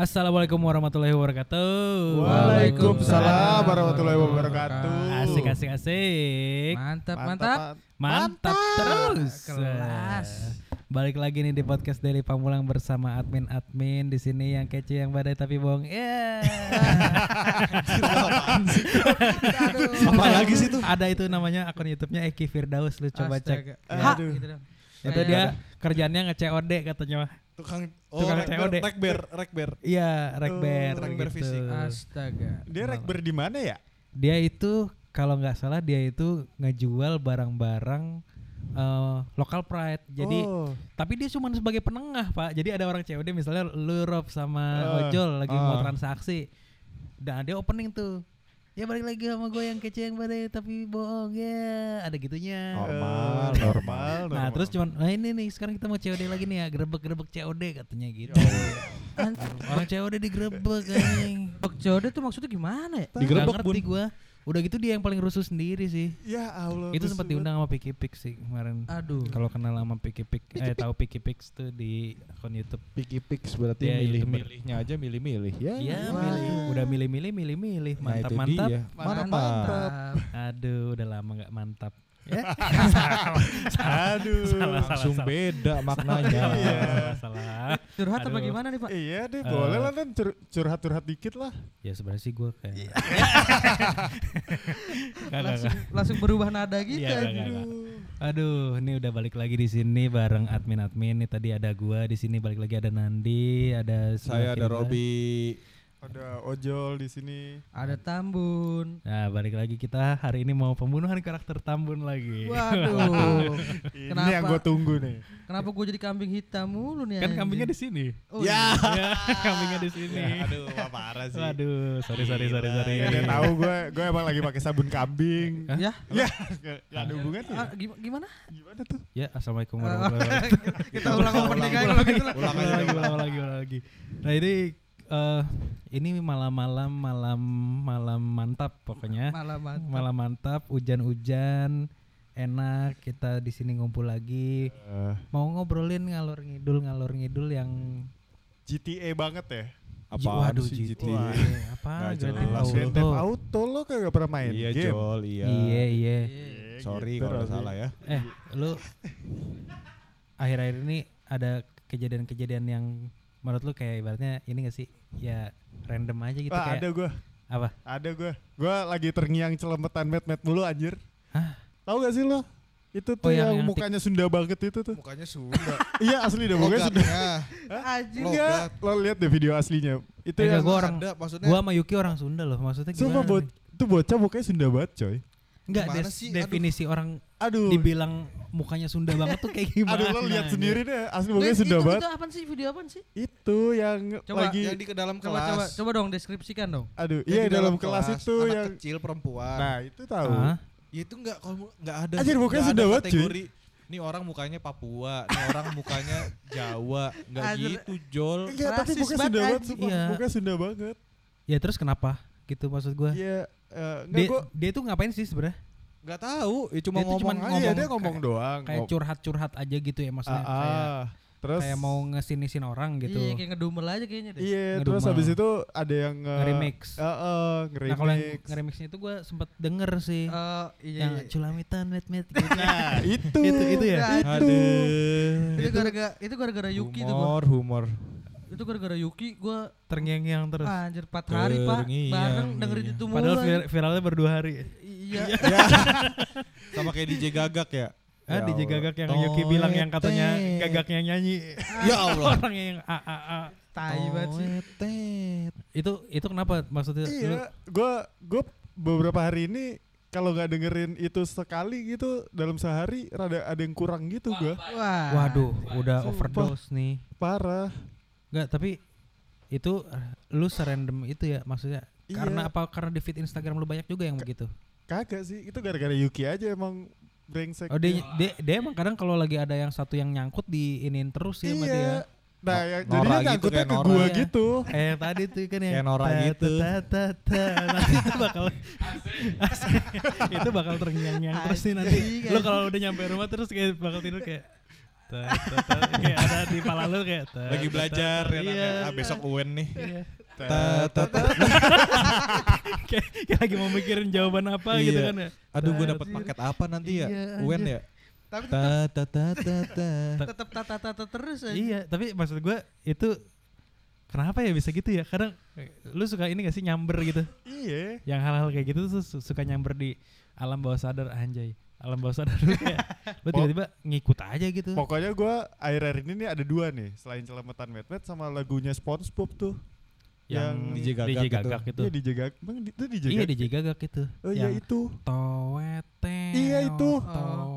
Assalamualaikum warahmatullahi wabarakatuh. Waalaikumsalam warahmatullahi wabarakatuh. Asik asik asik. Mantap, mantap. Mantap, terus. Kelas. Balik lagi nih di podcast Daily Pamulang bersama admin-admin di sini yang kece yang badai tapi bohong. Ya. Apa lagi sih tuh? Ada itu namanya akun YouTube-nya Eki Firdaus lu coba Astaga. cek. Ha, Aduh. gitu. Itu dia kerjaannya nge-COD katanya mah. Tukang Tukang rekber, COD. rekber, rekber. Iya, rekber Oh, rekber gitu. fisik. Astaga. Dia rekber di mana ya? Dia itu kalau nggak salah dia itu ngejual barang-barang eh, local pride. Jadi oh. tapi dia cuma sebagai penengah, Pak. Jadi ada orang COD misalnya lu Rob sama Eh, Ojol lagi mau ah. transaksi. Dan dia opening tuh. Ya balik lagi sama gue yang kece yang badai tapi bohong ya. Ada gitunya. normal, Eh, normal, Nah normal. terus cuman nah ini nih sekarang kita mau COD lagi nih ya Grebek-grebek COD katanya gitu Orang COD digrebek anjing Bok Jode tuh maksudnya gimana ya? Nggak Digerebek, ngerti gua Udah gitu dia yang paling rusuh sendiri sih ya Allah. Itu sempat diundang sama Piki Pix sih kemarin Aduh. Kalau kenal sama Piki Pix Eh tahu Piki Pix tuh di akun YouTube Piki Pix berarti Ya, milih-milihnya aja milih-milih ya. Iya Wah. milih Udah milih-milih milih-milih Nah, itu Mantap-mantap dia. Mantap. Mantap. Aduh udah lama gak mantap Ya Aduh. Salah, Langsung salah. beda maknanya. Salah, salah. Curhat apa Aduh. gimana nih, Pak? Iya deh, Eh. boleh lah kan cur- curhat-curhat dikit lah. Ya sebenarnya sih gue kayak Iya. Langsung langsung berubah nada gitu. Iya, nggak, nggak, nggak. Aduh, ini udah balik lagi di sini bareng admin-admin. Nih tadi ada gua di sini balik lagi ada Nandi, ada Saya ada. Robi. Ada ojol di sini. Ada Tambun. Nah, balik lagi kita hari ini mau pembunuhan karakter Tambun lagi. Waduh. Ini Kenapa? yang gue tunggu nih. Kenapa gue jadi kambing hitam mulu nih? kan anjing? kambingnya di sini. Oh, Ya. iya. ya, kambingnya di sini. Aduh, parah sih. Waduh, sorry sorry sorry sorry. Ya dia tahu gue, gue emang lagi pakai sabun kambing. Hah? Ya. Ya, gak, gak ada hubungannya. Ah, gim- gimana? Gimana tuh? Ya, assalamualaikum Ah, warahmatullahi wabarakatuh. Kita ulang opening aja kalau gitu. Ulang lagi, ulang. ulang lagi, ulang lagi. Nah ini eh ini malam-malam malam malam mantap pokoknya. Malah mantap. Malam mantap, hujan-hujan, enak kita di sini ngumpul lagi. Eh, Mau ngobrolin ngalor ngidul ngalor ngidul yang GTA banget ya. Apaan Waduh, sih GTA? GTA? Apa? Grand. Theft Auto. Auto lo kagak pernah main Iya, game. Jol, iya. Iya iya. Iya, Sorry gitu, kalau salah ya. Eh, lu akhir-akhir ini ada kejadian-kejadian yang menurut lu kayak ibaratnya ini gak sih? Ya random aja gitu Wah, kayak ada gue. apa? Ada gue. Gue lagi terngiang celemetan met-met mulu anjir. Hah? Tahu gak sih lo? Itu Oh, tuh yang- yang, yang mukanya Sunda banget itu tuh. Mukanya Sunda. iya asli deh mukanya Sunda. Anjing. Enggak, lo lihat deh video aslinya. Itu Enggak, yang gua orang ada maksudnya. gua sama Yuki orang Sunda loh. Maksudnya gimana? Sumpah nih? itu bocah mukanya Sunda banget coy. Enggak des- sih? Aduh. definisi orang Aduh. dibilang mukanya Sunda banget tuh kayak gimana? Aduh lo lihat anjir? sendiri deh, asli Nggak, mukanya Sunda itu, banget. itu apaan sih? Video apaan sih? Itu yang Coba, lagi yang di ke dalam Coba kelas. coba coba dong deskripsikan dong. aduh, Yang iya di dalam kelas, itu anak yang kecil perempuan. Nah, itu tahu. Hah? Ya itu enggak kalau enggak ada. Anjir, mukanya nggak Sunda ada banget, cuy. kategori. Ini orang mukanya Papua, ini orang mukanya Jawa. Enggak Anjir. gitu, Jol. Enggak, tapi mukanya Sunda banget. Iya. Mukanya Sunda banget. Ya terus kenapa? Gitu maksud gua. Iya, eh, enggak Dia, gua dia tuh ngapain sih sebenarnya? Enggak tahu, ya cuma Dia ngomong cuman aja. Ngomong dia ngomong kayak- doang. Kayak curhat-curhat aja gitu ya maksudnya. Ah, Kayak, ah. Terus kayak mau ngesinisin orang gitu. Iya, kayak ngedumel aja kayaknya deh. Iya, terus ngedumel. habis itu ada yang nge- Nge-remix. Heeh, Nah kalau yang nge-remix. ngeremixnya itu gua sempet denger sih. Eh, iya, yang iya. culamitan met met gitu. Nah, itu. Itu- itu ya? Nah, Itu. gara-gara itu gara-gara Yuki tuh gua. Humor, humor. Itu gara-gara Yuki gua Terngiang-ngiang terus. anjir 4 hari, Pak. Bareng iya. dengerin itu mulu. Padahal vir- viralnya berdua hari. Iya. Sama kayak DJ Gagak ya. Ah, Ya DJ. Gagak yang Yuki bilang yang katanya Toetet. Gagak yang nyanyi. Ya Allah. Orang yang a a a. Tai banget sih. Itu itu kenapa maksudnya? Iya, gua gua beberapa hari ini kalau nggak dengerin itu sekali gitu dalam sehari rada ada yang kurang gitu gua. Wah. Waduh, udah Sumpah. overdose nih. Parah. Enggak, tapi itu lu serandom itu ya maksudnya Iya. karena apa karena di feed Instagram lu banyak juga yang begitu. Kagak sih, itu gara-gara Yuki aja emang brengsek. Oh dia, dia, dia emang kadang kalau lagi ada yang satu yang nyangkut di inin terus ya sama dia. Iya. Nah, No- yang Nora jadinya gitu, nyangkutnya kayak ke Nora. gua Iya. gitu. Eh yang tadi tuh kan yang Nora gitu. ta- ta- ta- nanti itu bakal itu bakal terngiang-ngiang terus nih nanti. Lu kalau udah nyampe rumah terus kayak bakal tidur kayak. Kayak ada di pala lu kayak Lagi belajar ya iya. Ah, besok UN nih. Iya. Ta- ta- ta- kayak, lagi mau mikirin jawaban apa gitu Iya. kan ya Aduh gue dapat paket apa nanti ya? Iya, UN ya? Tapi Ta ta ta ta ta. tetap tata tata terus aja. iya tapi maksud gue itu kenapa ya bisa gitu ya kadang lu suka ini gak sih nyamber gitu Iya. yang hal-hal kayak gitu tuh su- suka nyamber di alam bawah sadar anjay alam bawah sadar ya. lu ya. tiba-tiba ngikut aja gitu pokoknya gue akhir-akhir ini nih ada dua nih selain celametan wet wet sama lagunya SpongeBob tuh yang, yang DJ Gagak, DJ Gagak gitu. itu. Iya DJ Gagak. Emang itu DJ Gagak. Iya DJ Gagak itu. Oh iya itu. Toete. Iya itu.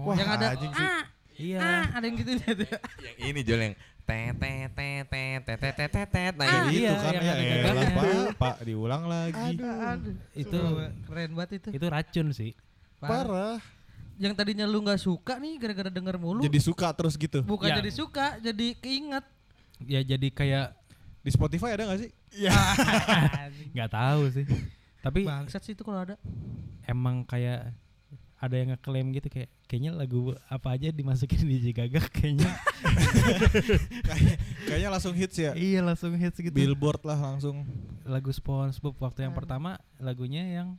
Wah, yang ada anjing sih. Iya. Ah, ada yang gitu yang ini Jol yang tetetetetetetetetet nah ah, itu iya, kan ya elah pak pak diulang lagi aduh, aduh. itu keren banget itu itu racun sih parah yang tadinya lu nggak suka nih gara-gara denger mulu. Jadi suka terus gitu. bukan Ya. jadi suka, jadi keinget. ya jadi kayak Di Spotify ada gak sih? nggak tahu sih tapi Bangsat sih itu kalau ada. emang kayak ada yang ngeklaim gitu kayak kayaknya lagu apa aja dimasukin di DJ Gagak kayaknya Kayak- Kayaknya langsung hits ya. iya langsung hits gitu Billboard lah langsung. lagu SpongeBob waktu yang Aduh. pertama lagunya yang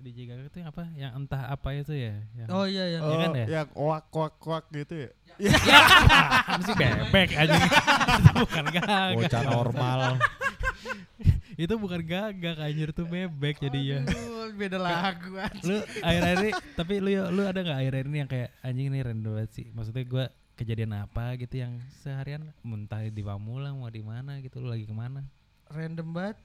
DJ Gagak itu yang apa yang entah apa itu ya yang Oh iya iya. Oh, kan ya? yang oak oak oak gitu ya. Apaan sih bebek aja itu bukan gagak Bocah normal. itu bukan gagak anjir tuh bebek jadi ya Aduh, beda lagu anjing. lu akhir-akhir ini tapi lu lu ada nggak akhir-akhir ini yang kayak anjing ini random banget sih maksudnya gua kejadian apa gitu yang seharian muntah di Pamulang mau di mana gitu lu lagi ke mana Random banget.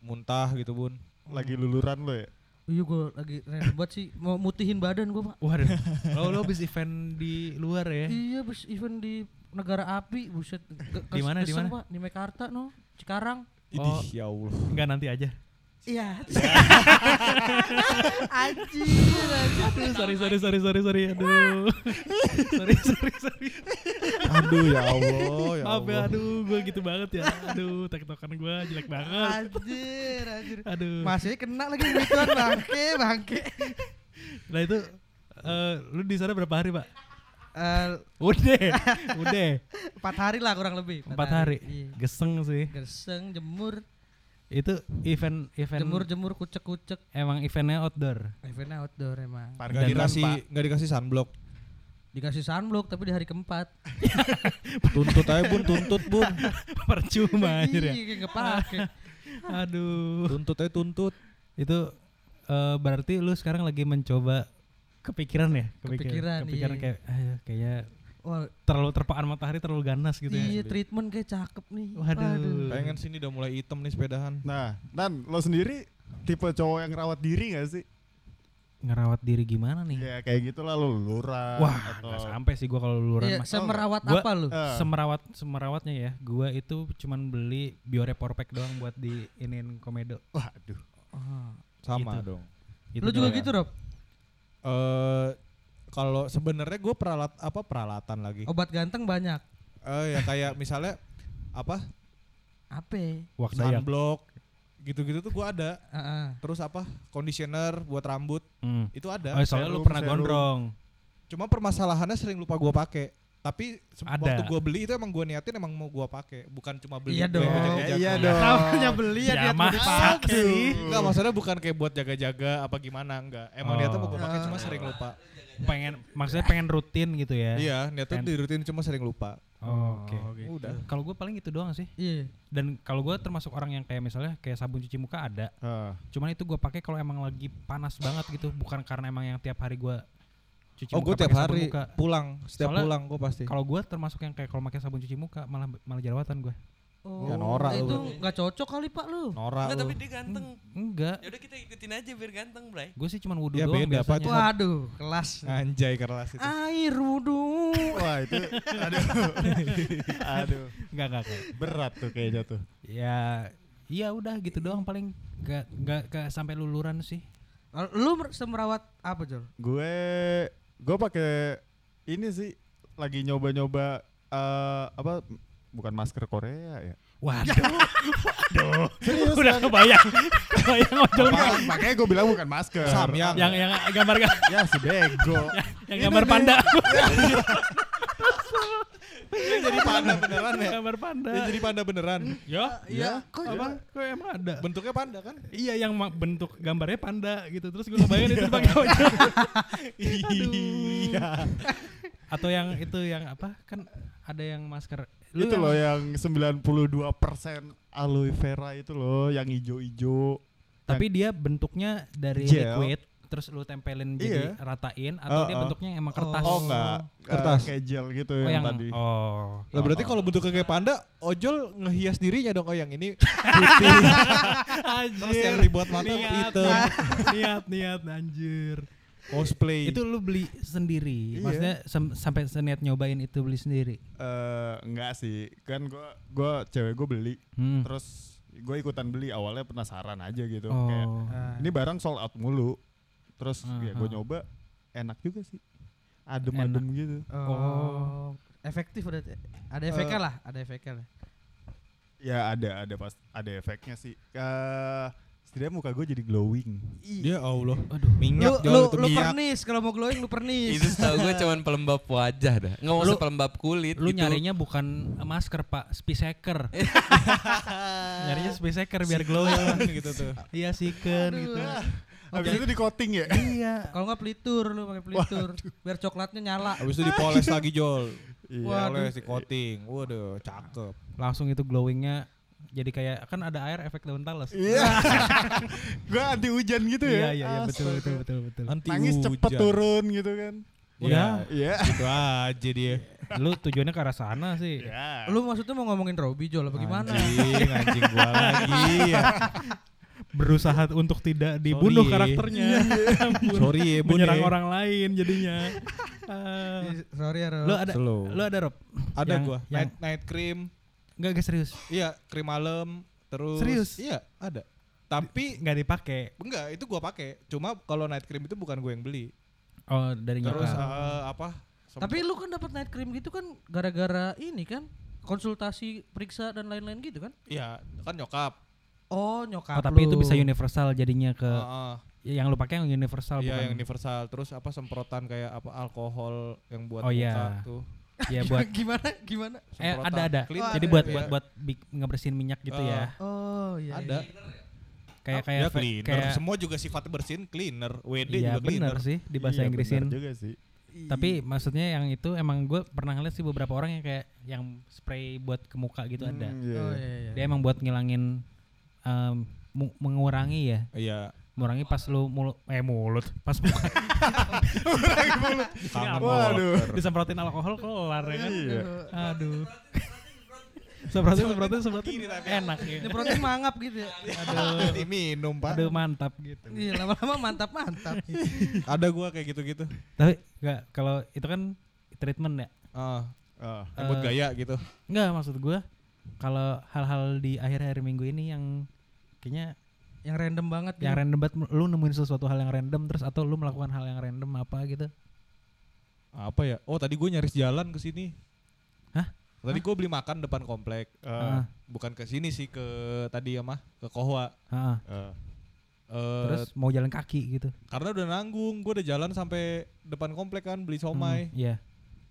Muntah gitu bun. Lagi luluran lo ya. Iya gue lagi random banget sih mau mutihin badan gue pak. waduh lo lo habis event di luar ya Iya bus event di negara api buset. Di mana, di mana? Pak, Di Mekarta no, Cikarang. Oh. Ya Allah. enggak nanti aja Iya. Anjir, aduh sorry sorry sorry sorry sorry aduh sorry sorry sorry Aduh ya Allah. Ya maaf ya Allah. aduh gua gitu banget ya aduh tektokan gua jelek banget Anjir, anjir. aduh Masih kena lagi begituan bangke, bangke. nah itu eh, lu di sana berapa hari pak Eh, udah udah empat hari lah kurang lebih. empat hari Iya. geseng sih Gerseng, jemur, itu event event jemur, jemur, kucek, kucek. emang eventnya outdoor Eventnya outdoor emang. Nggak Parkiran, dikasih nggak dikasih sunblock. Dikasih sunblock tapi di hari keempat. Tuntut aja bun, tuntut bun. percuma anjir ya nggak pakai. aduh Tuntut aja tuntut. itu eh, berarti lu sekarang lagi mencoba kepikiran ya Kepikiran, kepikiran iya. kayak "Ayo, kayaknya Wah, terlalu terpaan matahari terlalu ganas gitu iya ya treatment kayak cakep nih. Waduh. Pengen sini udah mulai hitam nih sepedahan. Nah, Dan lo sendiri tipe cowok yang rawat diri gak sih? ngerawat diri gimana nih Ya kayak gitu lah lo luluran wah atau nggak sampai sih gua kalau luluran Iya, mah semerawat Gua- apa lu? Eh, semerawat semerawatnya ya gua itu cuman beli biorepor pack doang buat di inin komedo waduh. Oh. Sama Gitu. dong. Itu Lu juga gitu, Rob? Eh kalau sebenarnya gue peralat apa peralatan lagi. Obat ganteng banyak. Eh ya kayak misalnya apa Apa? Wak Dayak. sunblock gitu-gitu tuh gue ada. Heeh. Terus apa conditioner buat rambut Hmm. itu ada. Oh, soalnya lu pernah serum. gondrong. Cuma permasalahannya sering lupa gue pakai. Tapi Ada. waktu gue beli itu emang gue niatin emang mau gue pakai, bukan cuma beli. Iya buat dong. jaga-jaga. Iya dong. Namanya beli ya, Ya, dia mau dipakai. Enggak, maksudnya bukan kayak buat jaga-jaga apa gimana, enggak. Emang Oh. niatnya mau gue pakai cuma sering lupa. Pengen maksudnya pengen rutin gitu ya. Iya, niatnya di rutin cuma sering lupa. Oh, Oke. Udah. Kalau gue paling itu doang sih. Iya. Dan kalau gue termasuk orang yang kayak misalnya kayak sabun cuci muka ada. Ah, Cuman itu gue pakai kalau emang lagi panas banget gitu, bukan karena emang yang tiap hari gue cuci Oh, muka gue tiap hari muka. pulang, setiap Soalnya pulang gue pasti. Kalau gue termasuk yang kayak kalau pakai sabun cuci muka malah malah jerawatan gue. Oh, Ya, norak lu itu nggak cocok kali pak lu. Norak Enggak, lu. tapi dia ganteng. Enggak. Ya udah kita ikutin aja biar ganteng, Bray. Gue sih cuman wudhu Ya, doang beda, Pak. biasanya. Cuma- Waduh, kelas. Anjay keras itu. Air wudhu. Wah itu aduh. aduh. Enggak, enggak, enggak. Berat tuh kayaknya tuh. Ya iya udah gitu doang paling enggak enggak enggak sampai luluran sih. Lu mer- semerawat apa Jol? Gue gue pakai ini sih lagi nyoba-nyoba eh apa bukan masker Korea ya. Waduh, Serius udah kan? kebayang. kebayang ojol Apaan? Makanya gue bilang bukan masker. Samyang. yang yang gambar Ya si bego. yang gambar panda. Yang jadi panda beneran ya? Gambar panda. Yang jadi panda beneran. Ya, Iya, kok apa? Kok emang ada? Bentuknya panda kan? Iya yang bentuk gambarnya panda gitu. Terus gue ngebayangin itu pakai ojol. Iya. Atau yang itu yang apa? Kan ada yang masker. itu yang- loh yang 92% aloe vera itu loh yang ijo-ijo. Tapi dia bentuknya dari Gel. liquid terus lu tempelin jadi Iya. ratain atau Oh, dia oh. bentuknya emang kertas. Oh enggak, Kertas. Eh, kayak gel gitu Oh, yang, yang tadi. oh. Lah berarti Oh. kalau bentuknya kayak panda, ojol ngehias dirinya dong. Oh yang ini putih. Terus yang dibuat mata niat, hitam. niat, niat, anjir. Cosplay. Itu lu beli sendiri. Iya. Maksudnya sem- sampai seniat nyobain itu beli sendiri. Eh, enggak sih, kan gua gua cewek gue beli, Hmm. terus gue ikutan beli awalnya penasaran aja gitu. Oh. Kayak Ah. ini barang sold out mulu. Terus ya gue nyoba enak juga sih. Adem-adem gitu. Oh. Efektif berarti. Ada efeknya lah, ada efeknya lah. Ya ada ada pas ada efeknya sih. Eh setidaknya muka gue jadi glowing. Dia Allah. Aduh. Lu Minyak lu, itu lu minyak. pernis kalau mau glowing lu pernis. Itu setahu gue cuman pelembab wajah dah. Nggak mau Lu- pelembab kulit Lu gitu. nyarinya bukan masker, Pak, spiseker. nyarinya spiseker biar glowing gitu tuh. Iya siken gitu. Habis itu di coating ya. Iya. Kalau nggak pelitur lu pakai pelitur biar coklatnya nyala. Habis itu dipoles lagi Jol. Iya. Dipoles, di coating. Waduh, cakep. Langsung itu glowingnya jadi kayak kan ada air efek daun talas. Iya. gue anti hujan gitu Iya ya. iya iya betul Astaga. betul betul betul. Anti Nangis cepet turun gitu kan. Udah. Iya. Gitu aja dia. Lu tujuannya ke arah sana sih. Iya. Lu maksudnya mau ngomongin Robby Jol apa gimana? Anjing, anjing gua lagi. Ya. Berusaha untuk tidak dibunuh Sorry. karakternya. Ampun. Sorry ya, Bun. Menyerang ya. orang lain jadinya. Ih, Sorry ya Rob. lu ada Slow. lu ada Rob? Ada Yang- gua. Yang Night, night cream. enggak enggak serius. Iya, krim malam. Terus Serius? Iya, ada. Tapi Enggak dipakai. enggak, itu gua pakai. Cuma kalau night cream itu bukan gue yang beli. Oh, dari Terus nyokap. eh, apa? Tapi lu kan dapat night cream gitu kan gara-gara ini kan konsultasi periksa dan lain-lain gitu kan? Iya, kan nyokap. Oh nyokap Oh, tapi lu. itu bisa universal jadinya ke Heeh. yang lu pakai yang universal Iya, bukan. yang universal. Terus apa semprotan kayak apa alkohol yang buat Oh, muka iya. tuh. ya buat gimana gimana? eh Semprotan. ada ada. Clean. Oh, Jadi ada, buat iya. buat buat bi- ngebersihin minyak gitu Oh. ya. Oh iya. Ada. iya. Kayak kayak ya cleaner. kayak Semua juga sifat bersihin cleaner. WD Iya juga cleaner. bener sih di bahasa Iya, Inggrisin. juga sih. Tapi maksudnya yang itu emang gue pernah ngeliat sih beberapa orang yang kayak yang spray buat ke muka gitu ada. Hmm, iya. Oh iya iya. Dia emang buat ngilangin mu- mengurangi ya, Iya. mengurangi pas lu mulut eh mulut, pas muka Kangen Waduh. water. disemprotin alkohol kelar ya kan. Iya. Aduh. semprotin semprotin semprotin enak ya. Ini protein mangap gitu ya. Aduh. Diminum, Pak. Aduh mantap gitu. Iya lama-lama mantap mantap. Ada gua kayak gitu-gitu. Tapi enggak kalau itu kan treatment ya. Ah, yang buat Eh, gaya gitu. Enggak maksud gue kalau hal-hal di akhir-akhir minggu ini yang kayaknya Yang random banget. yang gitu. random banget lu nemuin sesuatu hal yang random terus atau lu melakukan hal yang random apa gitu. Apa ya? Oh, tadi gue nyaris jalan ke sini. Hah? Tadi gue beli makan depan komplek. Ah. Ah, Bukan ke sini sih ke tadi ya mah ke Kohwa. ah. Ah. Eh, terus mau jalan kaki gitu. karena udah nanggung, gue udah jalan sampai depan komplek kan beli somai. Hmm, Iya.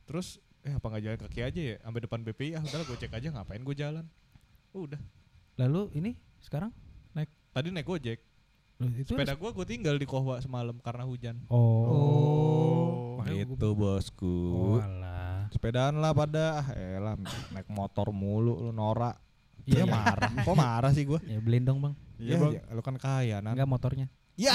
Terus eh apa nggak jalan kaki aja ya sampai depan BPI ah udahlah gue cek aja ngapain gue jalan. Udah. Lalu ini sekarang Tadi naik Gojek. Loh, itu Sepeda gue gue tinggal di Kohwa semalam karena hujan. Oh. Oh. Gitu bosku. Oh, alah. Sepedaan lah pada ah elah naik motor mulu lu norak. Iya, marah. Kok marah sih gua? Ya beliin dong, Bang. Iya, Ya, Bang. ya, lu kan kaya nan. Enggak motornya. Ya.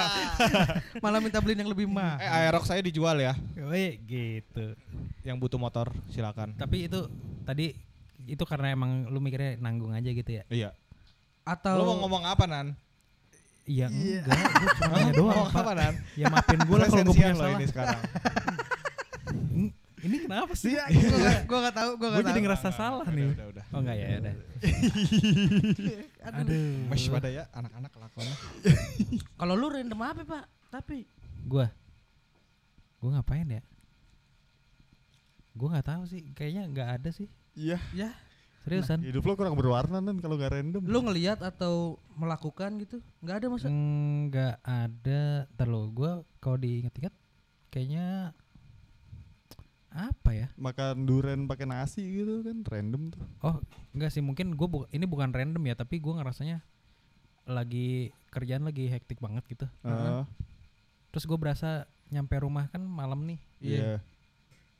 Malah minta beliin yang lebih mah. eh Aerox saya dijual ya. Wih, gitu. Yang butuh motor silakan. Tapi itu tadi itu karena emang lu mikirnya nanggung aja gitu ya. Iya. Atau Lu mau ngomong apa nan? Iya, enggak. Gue cuma nanya doang, apa nan? Ya maafin gue lah kalau gue punya lo salah. ini sekarang. Ini kenapa sih? Iya, gua gak, gua gak tahu, gua gue gak jadi ngerasa salah nih. Udah udah. Oh enggak ya, ya udah. Aduh. Mesh pada ya anak-anak kelakuannya. Kalau lu random apa, Pak? Tapi Gua Gua ngapain ya? Gua nggak tahu sih, kayaknya nggak ada sih. Iya. ya Seriusan? Hidup lo kurang berwarna kan kalau nggak random. lu ngelihat atau melakukan gitu? Nggak ada masa? Nggak ada. Ntar lo, gue kalau diinget-inget kayaknya apa ya? Makan duren pakai nasi gitu kan random tuh. Oh, enggak sih mungkin gue bu ini bukan random ya, tapi gue ngerasanya lagi kerjaan lagi hektik banget gitu. Ah, Terus gue berasa nyampe rumah kan malam nih. Iya.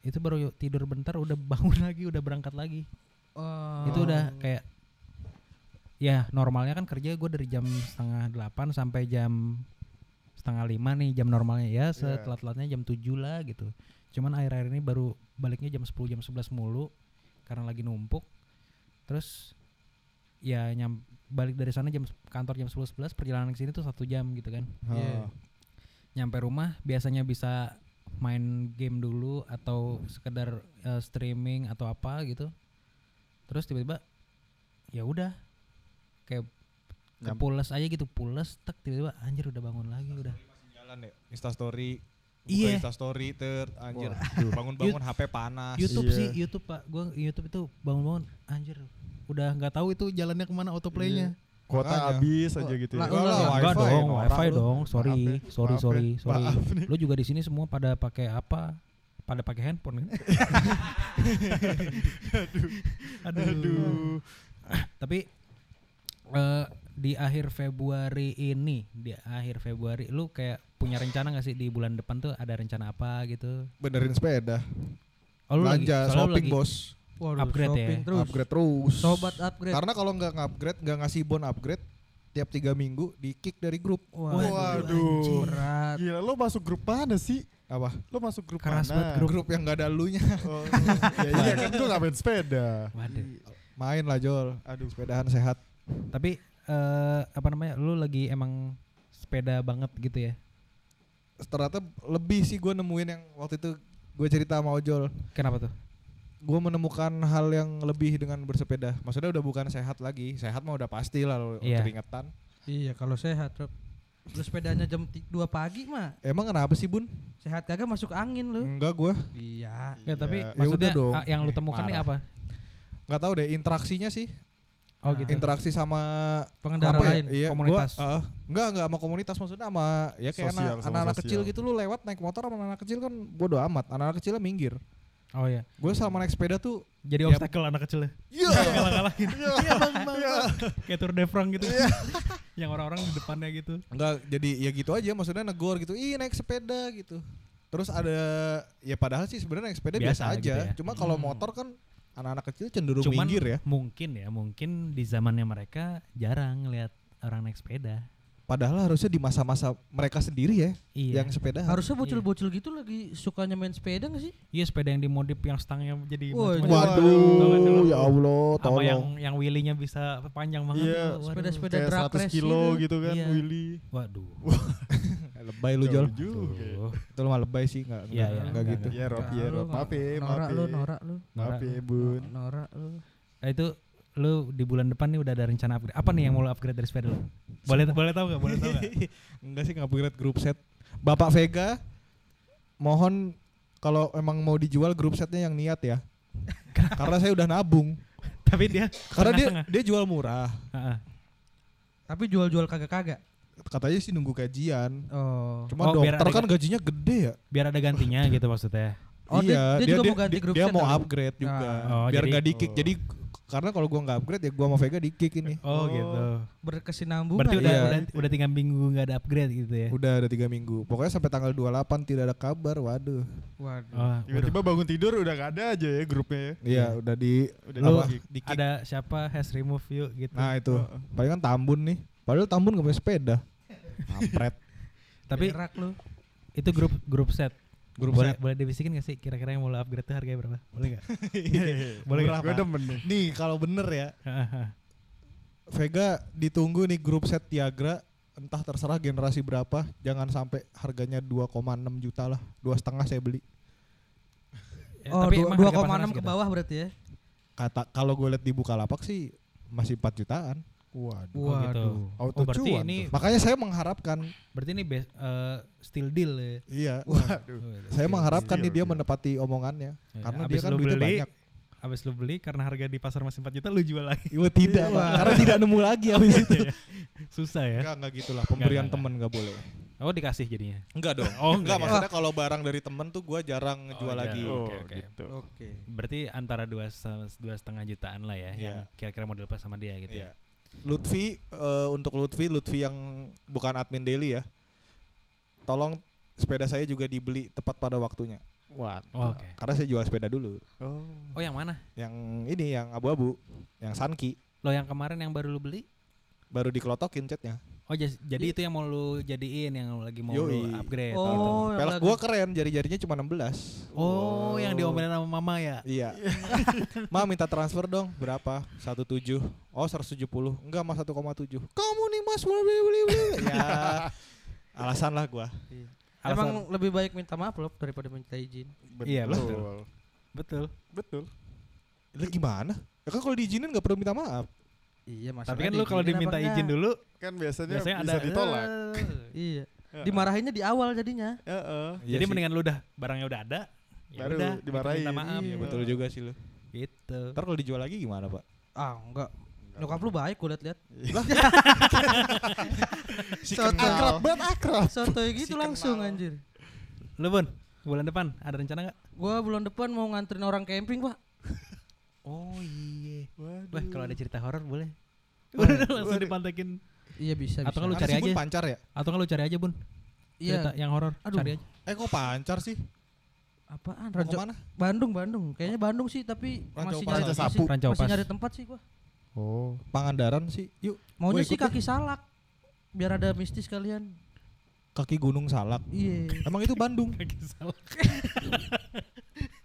Itu baru tidur bentar udah bangun lagi, udah berangkat lagi. Oh. Itu udah kayak ya normalnya kan kerja gue dari jam setengah delapan sampai jam setengah lima nih jam normalnya ya Iya. setelat-telatnya jam 7 lah gitu cuman akhir-akhir ini baru baliknya jam 10 jam 11 mulu karena lagi numpuk terus ya nyam balik dari sana jam kantor jam 10 11 perjalanan ke sini tuh satu jam gitu kan Ah. nyampe rumah biasanya bisa main game dulu atau sekedar eh, streaming atau apa gitu terus tiba-tiba ya udah kayak kepules aja gitu pules tek tiba-tiba anjir udah bangun lagi udah Jalan ya, Insta story. Iya. Insta story ter anjir. Bangun-bangun HP panas. YouTube Iya. sih YouTube pak gua YouTube itu bangun-bangun anjir udah nggak tahu itu jalannya ke mana autoplaynya Kuota Makanya. habis aja gitu ya. Lah, Enggak lah, Enggak enggak wifi, dong wifi dong sorry sorry sorry sorry lu juga di sini semua pada pakai apa pada pakai handphone kan aduh, Aduh. tapi eh, di akhir Februari ini di akhir Februari lu kayak punya rencana gak sih di bulan depan tuh ada rencana apa gitu Benerin sepeda. oh, lu lagi, Belanja, lu shopping lagi- bos. Waduh, upgrade ya? shopping terus. Upgrade terus. Sobat upgrade. Karena kalau nggak upgrade, nggak ngasih bon upgrade, tiap tiga minggu di kick dari grup. Waduh, Waduh. Gila lo masuk grup mana sih? Apa? Lo masuk grup Keras mana? grup. Grup yang nggak ada lunya. Oh, ya iya kan gue gak main sepeda. Waduh. Main lah Jol. Aduh, sepedahan sehat. tapi eh, apa namanya lu lagi emang sepeda banget gitu ya Ternyata lebih sih gue nemuin yang waktu itu gue cerita sama Ojol. kenapa tuh Gue menemukan hal yang lebih dengan bersepeda. Maksudnya udah bukan sehat lagi. Sehat mah udah pasti lah lo Iya. keringetan. Iya, kalau sehat, Rob. Lu sepedanya jam 2 pagi mah Emang kenapa sih Bun? sehat kagak masuk angin lu. Enggak gue. Iya. ya tapi Ya maksudnya udah dong. ah, yang lu temukan nih apa Nggak tahu deh interaksinya sih. oh Nah, gitu Interaksi sama Pengendara apa ya? lain. Iya, Komunitas. Gua, uh, enggak enggak sama komunitas maksudnya sama ya kayak anak- anak-anak kecil gitu lu lewat naik motor sama anak kecil kan bodo amat. Anak-anak kecilnya minggir. Oh ya Gue sama naik sepeda tuh jadi Ya, obstacle anak kecilnya Iya. kalah-kalahin iya bang bang bang. kayak Tour de France gitu yang orang-orang di depannya gitu Enggak, jadi ya gitu aja maksudnya negor gitu. Ih, naik sepeda gitu. Terus ada ya padahal sih sebenarnya naik sepeda biasa, Biasa aja. gitu ya. Cuma kalau Hmm. motor kan anak-anak kecil cenderung cuman minggir ya. mungkin ya mungkin di zamannya mereka jarang lihat orang naik sepeda Padahal harusnya di masa-masa mereka sendiri ya iya yang sepeda. Harusnya bocil-bocil gitu lagi sukanya main sepeda gak sih? iya sepeda yang dimodif yang stangnya jadi macam-macam. Waduh. Ya Allah, sama tolong. yang yang wheelie-nya bisa panjang banget Iya, sepeda-sepeda Kayak drag 100 race kilo gitu. gitu kan Iya. Willy. waduh lebay lu Jol. Ya. Itu lu mah lebay sih enggak Iya, enggak, iya, enggak enggak, gitu. Iya Rob, iya Rob. Maaf ya, maaf Norak ya. lu, norak lu. Maaf ya bun. Norak lu. Nah, itu lu di bulan depan nih udah ada rencana upgrade apa nih yang mau lu upgrade dari sepeda lu boleh boleh tahu nggak boleh tahu nggak Enggak sih upgrade grup set. Bapak Vega mohon kalau emang mau dijual grup setnya yang niat ya. Karena saya udah nabung. tapi dia Karena dia dia jual murah. Heeh. Tapi jual-jual kagak-kagak. Katanya sih nunggu gajian. Oh. Cuma Oh, dokter kan ga- gajinya gede ya. biar ada gantinya gitu maksudnya Oh, dia- dia juga mau ganti grup dia set mau upgrade juga. Ah. Oh, biar jadi- nggak di kick. oh. Jadi karena kalau gua nggak upgrade ya gua sama Vega di kick ini. oh, Oh. gitu Berkesinambungan. berarti udah Iya. udah udah tinggal minggu nggak ada upgrade gitu ya Udah ada tiga minggu. Pokoknya sampai tanggal 28 tidak ada kabar. Waduh. Waduh. oh, Tiba-tiba bangun tidur udah gak ada aja ya grupnya ya. Iya, udah di Udah Lu- di- di kick. ada siapa has remove you gitu Nah, itu. Heeh. Paling kan Tambun nih. Padahal Tambun nggak punya sepeda. Kampret. tapi Berak lu. itu grup grup set Grup boleh boleh dibisikin gak sih? Kira-kira yang mau lu upgrade tuh harganya berapa? Boleh nggak? Boleh Murah, Gue demen nih. Nih kalau bener ya, Vega ditunggu nih grup set Tiagra entah terserah generasi berapa. Jangan sampai harganya 2,6 juta lah. Dua setengah saya beli. Ya, Oh, tapi dua- pasaran 2,6 ke segitu? bawah berarti ya. kata kalau gue lihat di Bukalapak sih masih 4 jutaan Waduh. Oh, gitu. Auto Oh, berarti cuan ini makanya saya mengharapkan berarti ini best, eh, still deal ya. iya Waduh. saya mengharapkan Iya, nih dia iya. menepati omongannya Ya, karena abis dia kan duitnya beli, banyak Abis lu beli karena harga di pasar masih 4 juta lu jual lagi. Iya tidak karena tidak nemu lagi habis itu Susah ya. enggak enggak gitulah pemberian Enggak, enggak, boleh Oh Oh dikasih jadinya. Enggak dong. Oh, enggak, enggak ya? maksudnya kalau barang dari temen tuh gua jarang Oh, lagi. jarang. Oh, Oke, oke. gitu. Oke. Berarti antara dua dua setengah jutaan lah ya, Iya. yang kira-kira model pas sama dia gitu. Iya. ya. Lutfi eh, untuk Lutfi, Lutfi yang bukan admin daily ya. Tolong sepeda saya juga dibeli tepat pada waktunya. Wah. Oh, Oke. Karena saya jual sepeda dulu. Oh. Oh yang mana? Yang ini yang abu-abu, yang Sanki Lo yang kemarin yang baru lu beli? baru dikelotokin catnya. Oh jadi itu yang mau lu jadiin yang lagi mau Yoi. lu upgrade. Oh, gitu. Pelek gua keren, jari-jarinya cuma 16. Oh, yang diomelin sama mama ya? Iya. Ma minta transfer dong. Berapa? 17. Oh, 170. Enggak, Mas 1,7. Kamu nih Mas beli beli beli. beli. ya. Alasan lah gua. Emang lebih baik minta maaf loh daripada minta izin. Iya, betul. betul. Betul. Lah gimana? Ya kan kalau diizinin nggak perlu minta maaf. Iya, mas. Tapi kan lu kalau diminta izin dulu, Kan biasanya, biasanya bisa ada ditolak. "Eh." Iya. Dimarahinnya di awal jadinya. Heeh. Iya Jadi sih. mendingan lu udah barangnya udah ada, ya Baru udah dimarahin. minta maaf. Iya, Iya. betul juga sih lu. Gitu. Ntar kalau dijual lagi gimana, Pak? Ah, enggak. Nyokap lu baik gue liat-liat. Si Soto. Akrab banget akrab. Sotoy gitu Si langsung kenal. anjir. Lu Bun, bulan depan ada rencana nggak? Gua bulan depan mau nganterin orang camping, Pak. Oh iya. Wah kalau ada cerita horor boleh. Udah langsung dipantekin. Iya bisa Atau bisa. kalau lu Kan cari aja. pancar ya? Atau kalau lu cari aja Bun. Cerita Iya. yang horor. Cari aja. Eh kok pancar sih? Apaan? Mau Ranco ke mana? Bandung, Bandung. Kayaknya Bandung sih, tapi Ranca masih nyari masih, Sapu. Masih Upas. nyari tempat sih gua. Oh. Pangandaran sih. Yuk, Maunya sih ikut deh. kaki salak. Biar ada mistis kalian. kaki Gunung Salak. Iya. Emang itu Bandung. Kaki salah.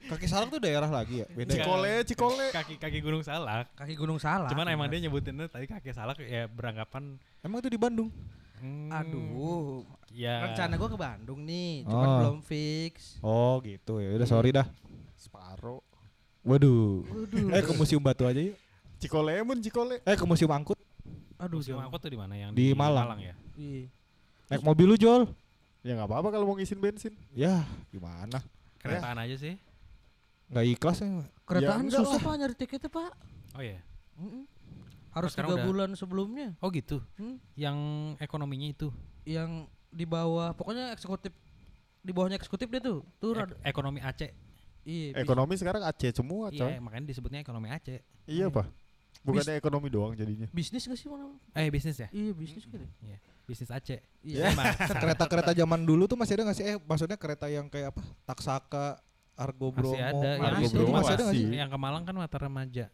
Kaki Salak tuh daerah lagi ya? Beda ya? Cikole, Cikole. Kaki kaki gunung salak. Kaki Gunung Salak. Cuman emang dia nyebutinnya tadi kaki salak ya beranggapan Emang itu di Bandung? hmm, Aduh. Ya. Rencana gua ke Bandung nih, cuman Oh. belum fix. Oh gitu ya. Udah sorry dah. Separo. Waduh. Waduh. Eh ke Museum Batu aja yuk. Cikole mun Cikole. Eh ke Museum Angkut. Aduh, Museum jauh. angkot tuh di mana yang Di Malang. ya? Iya. Naik mobil lu Jol. Ya nggak apa-apa kalau mau ngisiin bensin. Ya gimana? Keretaan aja sih. Nggak ikhlas ya. Keretaan enggak susah. Pak nyari tiketnya, Pak. Oh iya. Mm-mm. Harus sekarang tiga udah- bulan sebelumnya. Oh gitu. Hmm. Yang ekonominya itu. Yang di bawah, pokoknya eksekutif di bawahnya eksekutif dia tuh. Tuh Ek- ekonomi Aceh. iya. bis- Ekonomi sekarang Aceh semua, coy. Iya, makanya disebutnya ekonomi Aceh. Iya, Pak. Bukannya ekonomi doang jadinya. bisnis gak sih mana? Eh bisnis ya? Iya bisnis gitu. Iya. Bisnis Aceh. Iya. Emang. Kereta-kereta zaman dulu tuh masih ada nggak sih? Eh maksudnya kereta yang kayak apa? Taksaka, Argo Bromo. Masih ada. Argo Yang, Masih. Bromo masih ada masih. yang ke Malang kan Mata Remaja.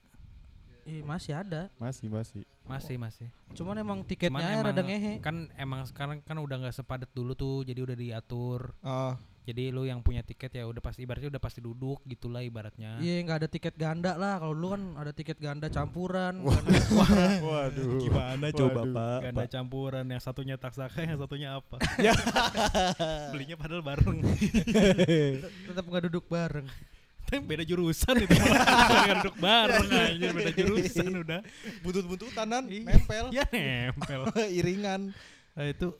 Iya masih ada. Masih, masih. Masih, masih. Cuman emang Cuman tiketnya emang rada ngehe. kan emang sekarang kan udah nggak sepadat dulu tuh, jadi udah diatur. Ah, Jadi lu yang punya tiket ya udah pasti ibaratnya udah pasti duduk gitulah ibaratnya. Iya nggak ada tiket ganda lah. Kalau dulu kan ada tiket ganda campuran. Wah. ganda- Waduh. gimana coba, Pak? Ganda campuran yang satunya taksaka yang satunya apa? Ya. Belinya padahal bareng. tetap nggak duduk bareng. Tapi beda jurusan itu. Bukan duduk bareng aja beda jurusan udah. Buntut-buntutan Iya. nempel. Ya nempel. Iringan. Nah, itu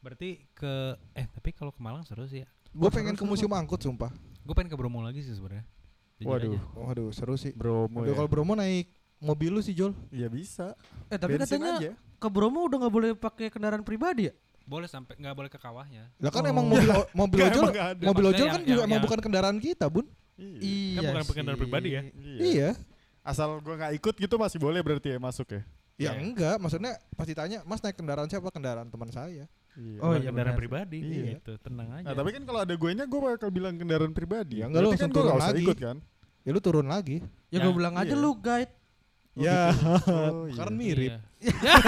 berarti ke eh tapi kalau ke Malang seru sih ya. Gue pengen ke Museum Angkut sumpah. Gue pengen ke Bromo lagi sih sebenarnya. Waduh. aja. Waduh seru sih. Bromo Aduh, ya. kalau Bromo naik mobil lu sih Jol. Iya bisa. Eh tapi Bensin katanya aja. ke Bromo udah nggak boleh pakai kendaraan pribadi ya? Boleh sampai nggak boleh ke kawahnya. Lah kan Oh. emang mobil mobil ojol mobil ojol yang- kan juga yang- emang yang- bukan kendaraan kita, Bun. Iya. Iya. bukan kendaraan sih. pribadi ya? Iya. Asal gua nggak ikut gitu masih boleh berarti ya masuk ya. Ya Iya. enggak, maksudnya pasti tanya, "Mas naik kendaraan siapa?" Kendaraan teman saya. Iya. Oh, iya kendaraan benar. pribadi Iya. gitu. Tenang aja. Nah, tapi kan kalau ada gue nya gue bakal bilang kendaraan pribadi. Ya, enggak, lu kan gue turun usah lagi. ikut kan? Ya lu turun lagi. Ya, Ya, gue bilang aja iya. lu guide. Ya, Oh, iya. kan mirip. Iya.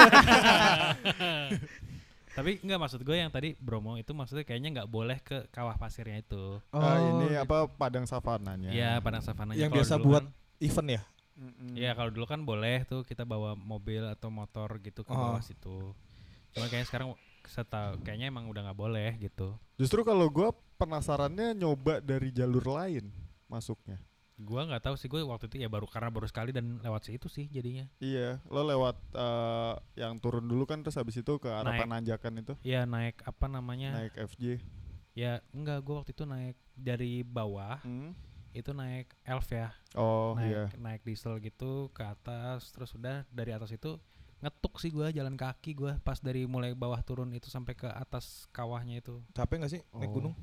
Tapi enggak maksud gue yang tadi Bromo itu maksudnya kayaknya nggak boleh ke kawah pasirnya itu. Ah, ini gitu. apa padang savananya? Iya, padang savananya. Yang biasa buat kan- Event ya? Mm-mm. Iya kalau dulu kan boleh tuh kita bawa mobil atau motor gitu ke Oh. bawah situ. Cuma kayaknya sekarang setahu kayaknya emang udah nggak boleh gitu. Justru kalau gue penasarannya nyoba dari jalur lain masuknya. Gua nggak tahu sih gue waktu itu ya baru karena baru sekali dan lewat situ sih jadinya. Iya, lo lewat eh, yang turun dulu kan terus habis itu ke arah Naik. Pananjakan itu Iya naik apa namanya? naik FJ. Ya enggak gue waktu itu naik dari bawah Hmm. itu naik elf ya. Oh naik iya. naik diesel gitu ke atas terus udah dari atas itu ngetuk sih gua jalan kaki gua pas dari mulai bawah turun itu sampai ke atas kawahnya itu Capek gak sih naik Oh. gunung?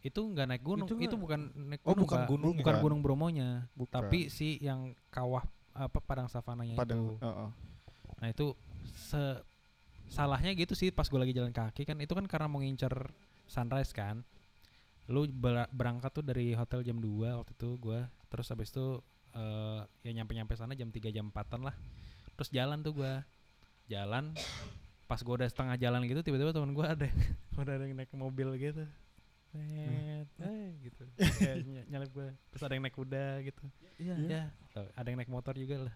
itu nggak naik gunung Itu itu, nggak- bukan naik Oh, gunung bukan Pak. gunung bukan ya? gunung bromonya Bukan. tapi si yang kawah apa padang savananya Padang, itu heeh. nah itu se salahnya gitu sih pas gue lagi jalan kaki kan itu kan karena mau ngincer sunrise kan lu ber- berangkat tuh dari hotel jam 2 waktu itu gua terus habis itu eh, ya nyampe nyampe sana jam 3 jam 4an lah terus jalan tuh gua jalan pas gua udah setengah jalan gitu tiba-tiba teman gua ada udah ada yang naik mobil gitu. Net, eh, gitu. Kayak ny- nyalip gua terus ada yang naik kuda gitu. Iya. ya tuh, ada yang naik motor juga lah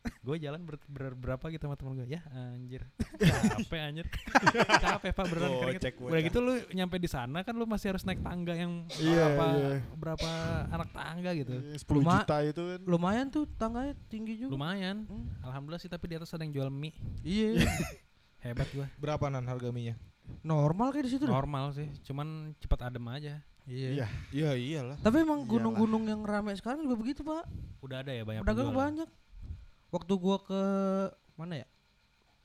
gue jalan ber, ber- berapa gitu sama temen gue ya anjir capek anjir capek pak beneran keringet. Gocek udah gitu lu nyampe di sana kan lu masih harus naik tangga yang Iya, berapa iya. berapa anak tangga gitu Iya, 10 Luma- juta itu kan. Lumayan tuh tangganya tinggi juga. lumayan Hmm. alhamdulillah sih tapi di atas ada yang jual mie Iya. hebat gua Berapa nan harga mie-nya? Normal kayak di situ. dah. normal sih cuman cepat adem aja Iya. Iya. Iya iyalah. Tapi emang gunung-gunung yang ramai sekarang juga begitu, Pak. udah ada ya banyak Pedagang banyak. Waktu gua ke mana ya?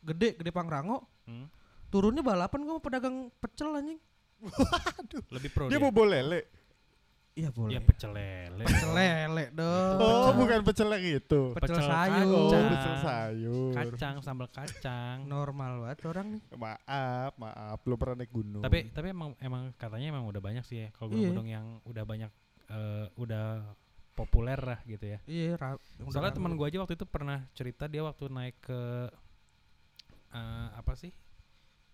Gede, Gede Pangrango, Hmm. turunnya balapan gua sama pedagang pecel anjing. lebih pro Dia dia, bobo lele. Iya boleh. ya pecel lele Pecel lele dong. Oh, Pecel- bukan pecel yang itu. Pecel Pecel sayur. Oh, Kacang. pecel sayur. kacang sambal kacang Normal banget orang nih. Maaf, maaf, belum pernah naik gunung. tapi tapi emang emang katanya emang udah banyak sih ya kalau Iya. gunung-gunung yang udah banyak eh, udah populer lah gitu ya Iya, ra- soalnya teman gua aja waktu itu pernah cerita dia waktu naik ke eh, apa sih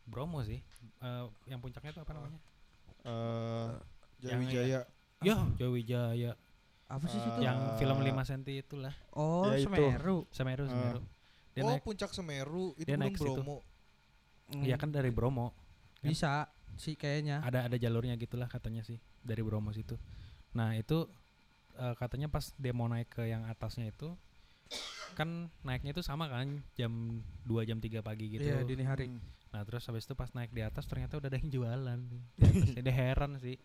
Bromo sih Eh, yang puncaknya itu apa namanya Eh Yang Jawijaya. ya Jawijaya apa sih Eh, situ? yang film Ah. 5 cm itulah Oh, Ya, itu. Semeru. Semeru. Semeru dia oh, naik puncak Semeru itu dia Gunung naik situ. Bromo. Hmm, ya kan dari Bromo bisa sih kayaknya. ada ada jalurnya gitulah katanya sih dari Bromo situ nah itu eh, katanya pas dia mau naik ke yang atasnya itu kan naiknya itu sama kan jam 2 jam 3 pagi gitu Iya, dini hari. Hmm. nah terus habis itu pas naik di atas ternyata udah ada yang jualan di atasnya. dia heran sih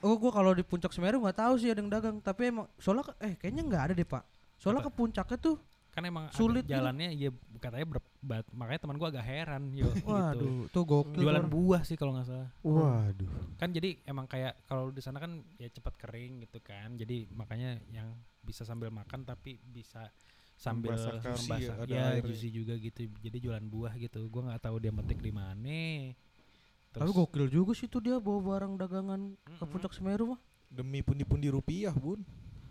Oh, gua kalau di puncak Semeru nggak tahu sih ada yang dagang, tapi emang soalnya eh kayaknya nggak ada deh, Pak. Soalnya Apa? ke puncaknya tuh kan emang Sulit gitu. jalannya ya katanya berbat makanya teman gua agak heran yo gitu. waduh, tuh gokil. jualan orang. buah sih kalau nggak salah Waduh. kan jadi emang kayak kalau di sana kan ya cepat kering gitu kan jadi makanya yang bisa sambil makan tapi bisa sambil membasah ya, ya juicy juga gitu jadi jualan buah gitu gua nggak tahu dia metik di mana Tapi gokil juga sih tuh dia bawa barang dagangan ke Mm-mm. puncak Semeru mah. Demi pundi-pundi rupiah, Bun.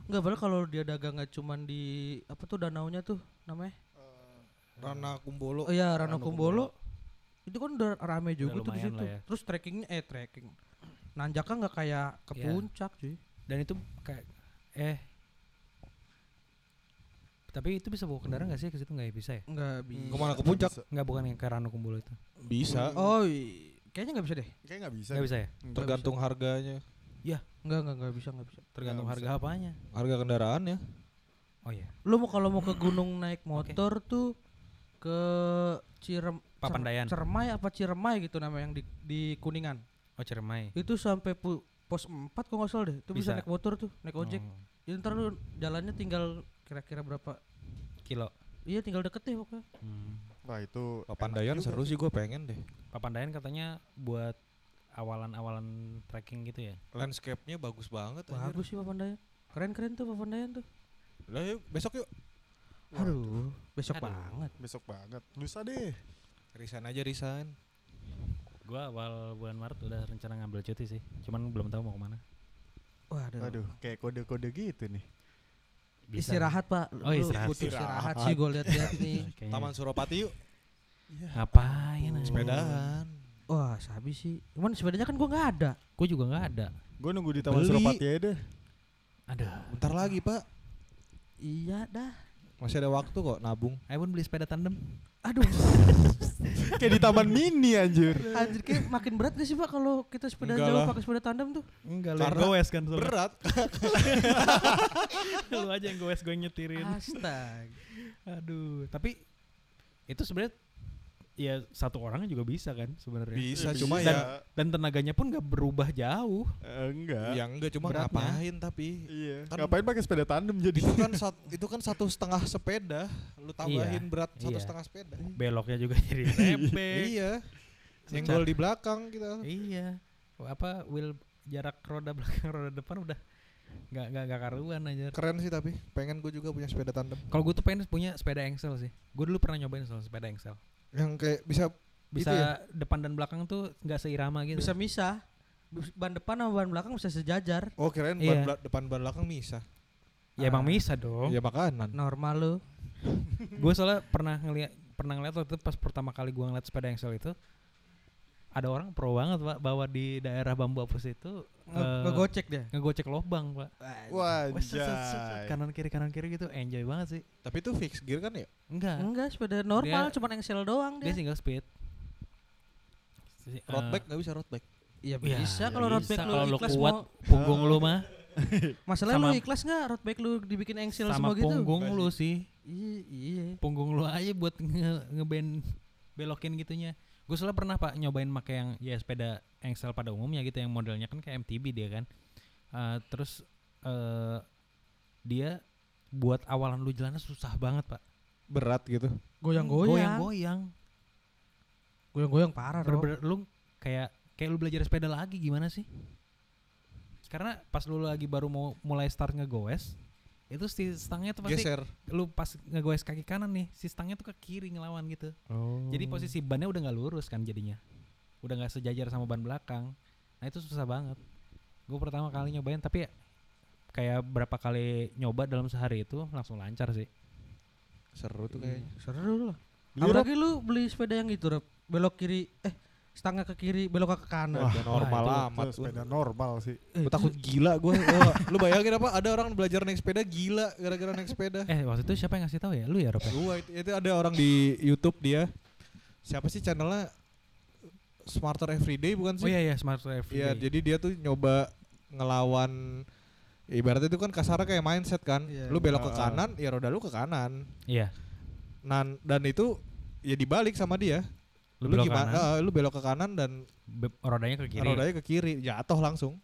Enggak, padahal kalau dia dagang nggak cuman di apa tuh danaunya tuh namanya? Rana Kumbolo. Oh iya, Rano Rano Kumbolo. Itu kan udah rame juga tuh di situ. ya. Terus trekkingnya eh trekking. Nanjaknya nggak kayak ke Iya. puncak cuy. dan itu kayak eh tapi itu bisa bawa kendaraan nggak sih ke situ nggak ya bisa ya Enggak bisa. Ke mana ke puncak? Bisa. nggak bukan yang ke Rano Kumbolo itu Bisa. Oh, kayaknya nggak bisa deh. Kayak nggak bisa. nggak bisa ya Nggak Tergantung harganya. Enggak, enggak, enggak bisa, enggak bisa. tergantung Nggak harga apanya Harga kendaraan ya. oh iya Lu mau kalau mau ke gunung naik motor tuh ke Cirem Papandayan. Cer- Cermai apa Ciremai gitu nama yang di di Kuningan. oh Ciremai Itu sampai pu- pos 4 kalau nggak salah deh. Itu bisa. Bisa. naik motor tuh, naik ojek. Oh, Jadi ntar lu jalannya tinggal kira-kira berapa? kilo Iya tinggal deket deh pokoknya. Hmm. Wah, itu Papandayan seru sih gue pengen deh. Papandayan katanya buat awalan-awalan trekking gitu ya Landscape-nya bagus banget anjir. Bagus sih Papandayan. Keren-keren tuh Papandayan tuh. Lah yuk, besok yuk. Aduh, besok Aduh. banget. Besok banget. Lusa deh. Resign aja resign. gua awal bulan Maret udah rencana ngambil cuti sih cuman belum tahu mau ke mana Waduh. Waduh, kayak kode-kode gitu nih. Bisa. Istirahat, Pak. Oh, Lu istirahat. butuh istirahat Istirahat. sih gue lihat-lihat nih. Taman Suropati yuk. ngapain aja? Sepedaan. Wah, sabi sih. Cuman sepedanya kan gua nggak ada. gua juga nggak ada Gue nunggu di Taman Beli. Suropati aja deh. ada Bentar lagi, Pak. Iya dah. Masih ada waktu kok nabung. ayo pun beli sepeda tandem Aduh, kayak di Taman Mini anjir. anjir kayak makin berat gak sih Pak kalau kita sepeda Enggak jauh lah. pakai sepeda tandem tuh? enggak lu yang goes kan Berat. lu aja yang goes gue nyetirin Astaga. aduh tapi itu sebenarnya ya satu orang juga bisa kan sebenarnya. Bisa, Ya, cuma ya Dan tenaganya pun nggak berubah jauh. Eh, enggak. ya enggak cuma Beratnya. ngapain tapi Iya. Kan- Ngapain pakai sepeda tandem jadi? itu kan sat, itu kan satu setengah sepeda lu tambahin Iya, berat satu iya. setengah sepeda Beloknya juga jadi iya Secara- nyenggol di belakang kita Iya. Apa wheel jarak roda belakang roda depan udah nggak nggak nggak karuan aja. keren sih tapi pengen gue juga punya sepeda tandem Kalau gue tuh pengen punya sepeda engsel sih. Gue dulu pernah nyobain soal sepeda engsel. Yang kayak bisa Bisa Itu ya? depan dan belakang tuh nggak seirama gitu. Bisa misah. Ban depan sama ban belakang bisa sejajar. oh kirain ban Iya. bela- depan ban belakang bisa Ya emang Ah. bisa dong. ya makanan Normal lu. gue soalnya pernah ngeliat pernah ngeliat waktu itu pas pertama kali gue ngeliat sepeda engsel itu ada orang pro banget pak bawa di daerah bambu apus itu Nge- eh, Ngegocek dia. ngegocek lobang pak. Wah, kanan kiri kanan kiri gitu enjoy banget sih. Tapi itu fix gear kan ya? Enggak. Enggak, sepeda normal Dia- cuman engsel doang dia dia. single speed. Si- road eh, bike nggak bisa road bike? Iya ya, bisa ya kalau road bisa. bike lu kalau ikhlas kuat mau. punggung lu mah. Masalahnya sama- lu ikhlas nggak? Road bike lu dibikin engsel sama semua gitu? punggung Enggak lu sih. Iya, iya. punggung lu aja buat nge ngeband belokin gitunya gue soalnya pernah pak nyobain pakai yang ya sepeda engsel pada umumnya gitu yang modelnya kan kayak MTB dia kan. Eh, terus eh dia buat awalan lu jalannya susah banget pak. Berat gitu? Goyang-goyang. goyang-goyang. Goyang-goyang parah, Rob. bener-bener lu kayak kayak lu belajar sepeda lagi gimana sih? Karena pas lu lagi baru mau mulai start ngegoes itu si stangnya tuh pasti geser lu pas ngegoes kaki kanan nih si stangnya tuh ke kiri ngelawan gitu Oh. Jadi posisi bannya udah nggak lurus kan jadinya. Udah nggak sejajar sama ban belakang. Nah itu susah banget. Gue pertama kali nyobain tapi ya kayak berapa kali nyoba dalam sehari itu langsung lancar sih. seru tuh kayaknya Seru lah. Apalagi lu beli sepeda yang itu, Rob. Belok kiri, eh stangnya ke kiri, belok ke kanan. Wah, normal itu- amat Itu sepeda normal sih. gue takut gila gue lu bayangin apa ada orang belajar naik sepeda gila gara-gara naik sepeda Eh waktu itu siapa yang ngasih tahu ya? Lu ya Rob? ya? Gua itu, itu ada orang di YouTube dia. Siapa sih channelnya? Smarter Everyday bukan Oh sih? iya iya Smart Everyday. Iya, jadi dia tuh nyoba ngelawan ibaratnya itu kan kasarnya kayak mindset kan. Iya. Lu belok ke kanan, ya roda lu ke kanan. Iya. Nan dan itu ya dibalik sama dia. Lu belok gimana? kanan, eh, lu belok ke kanan dan be- rodanya ke kiri. rodanya ke kiri, jatuh langsung.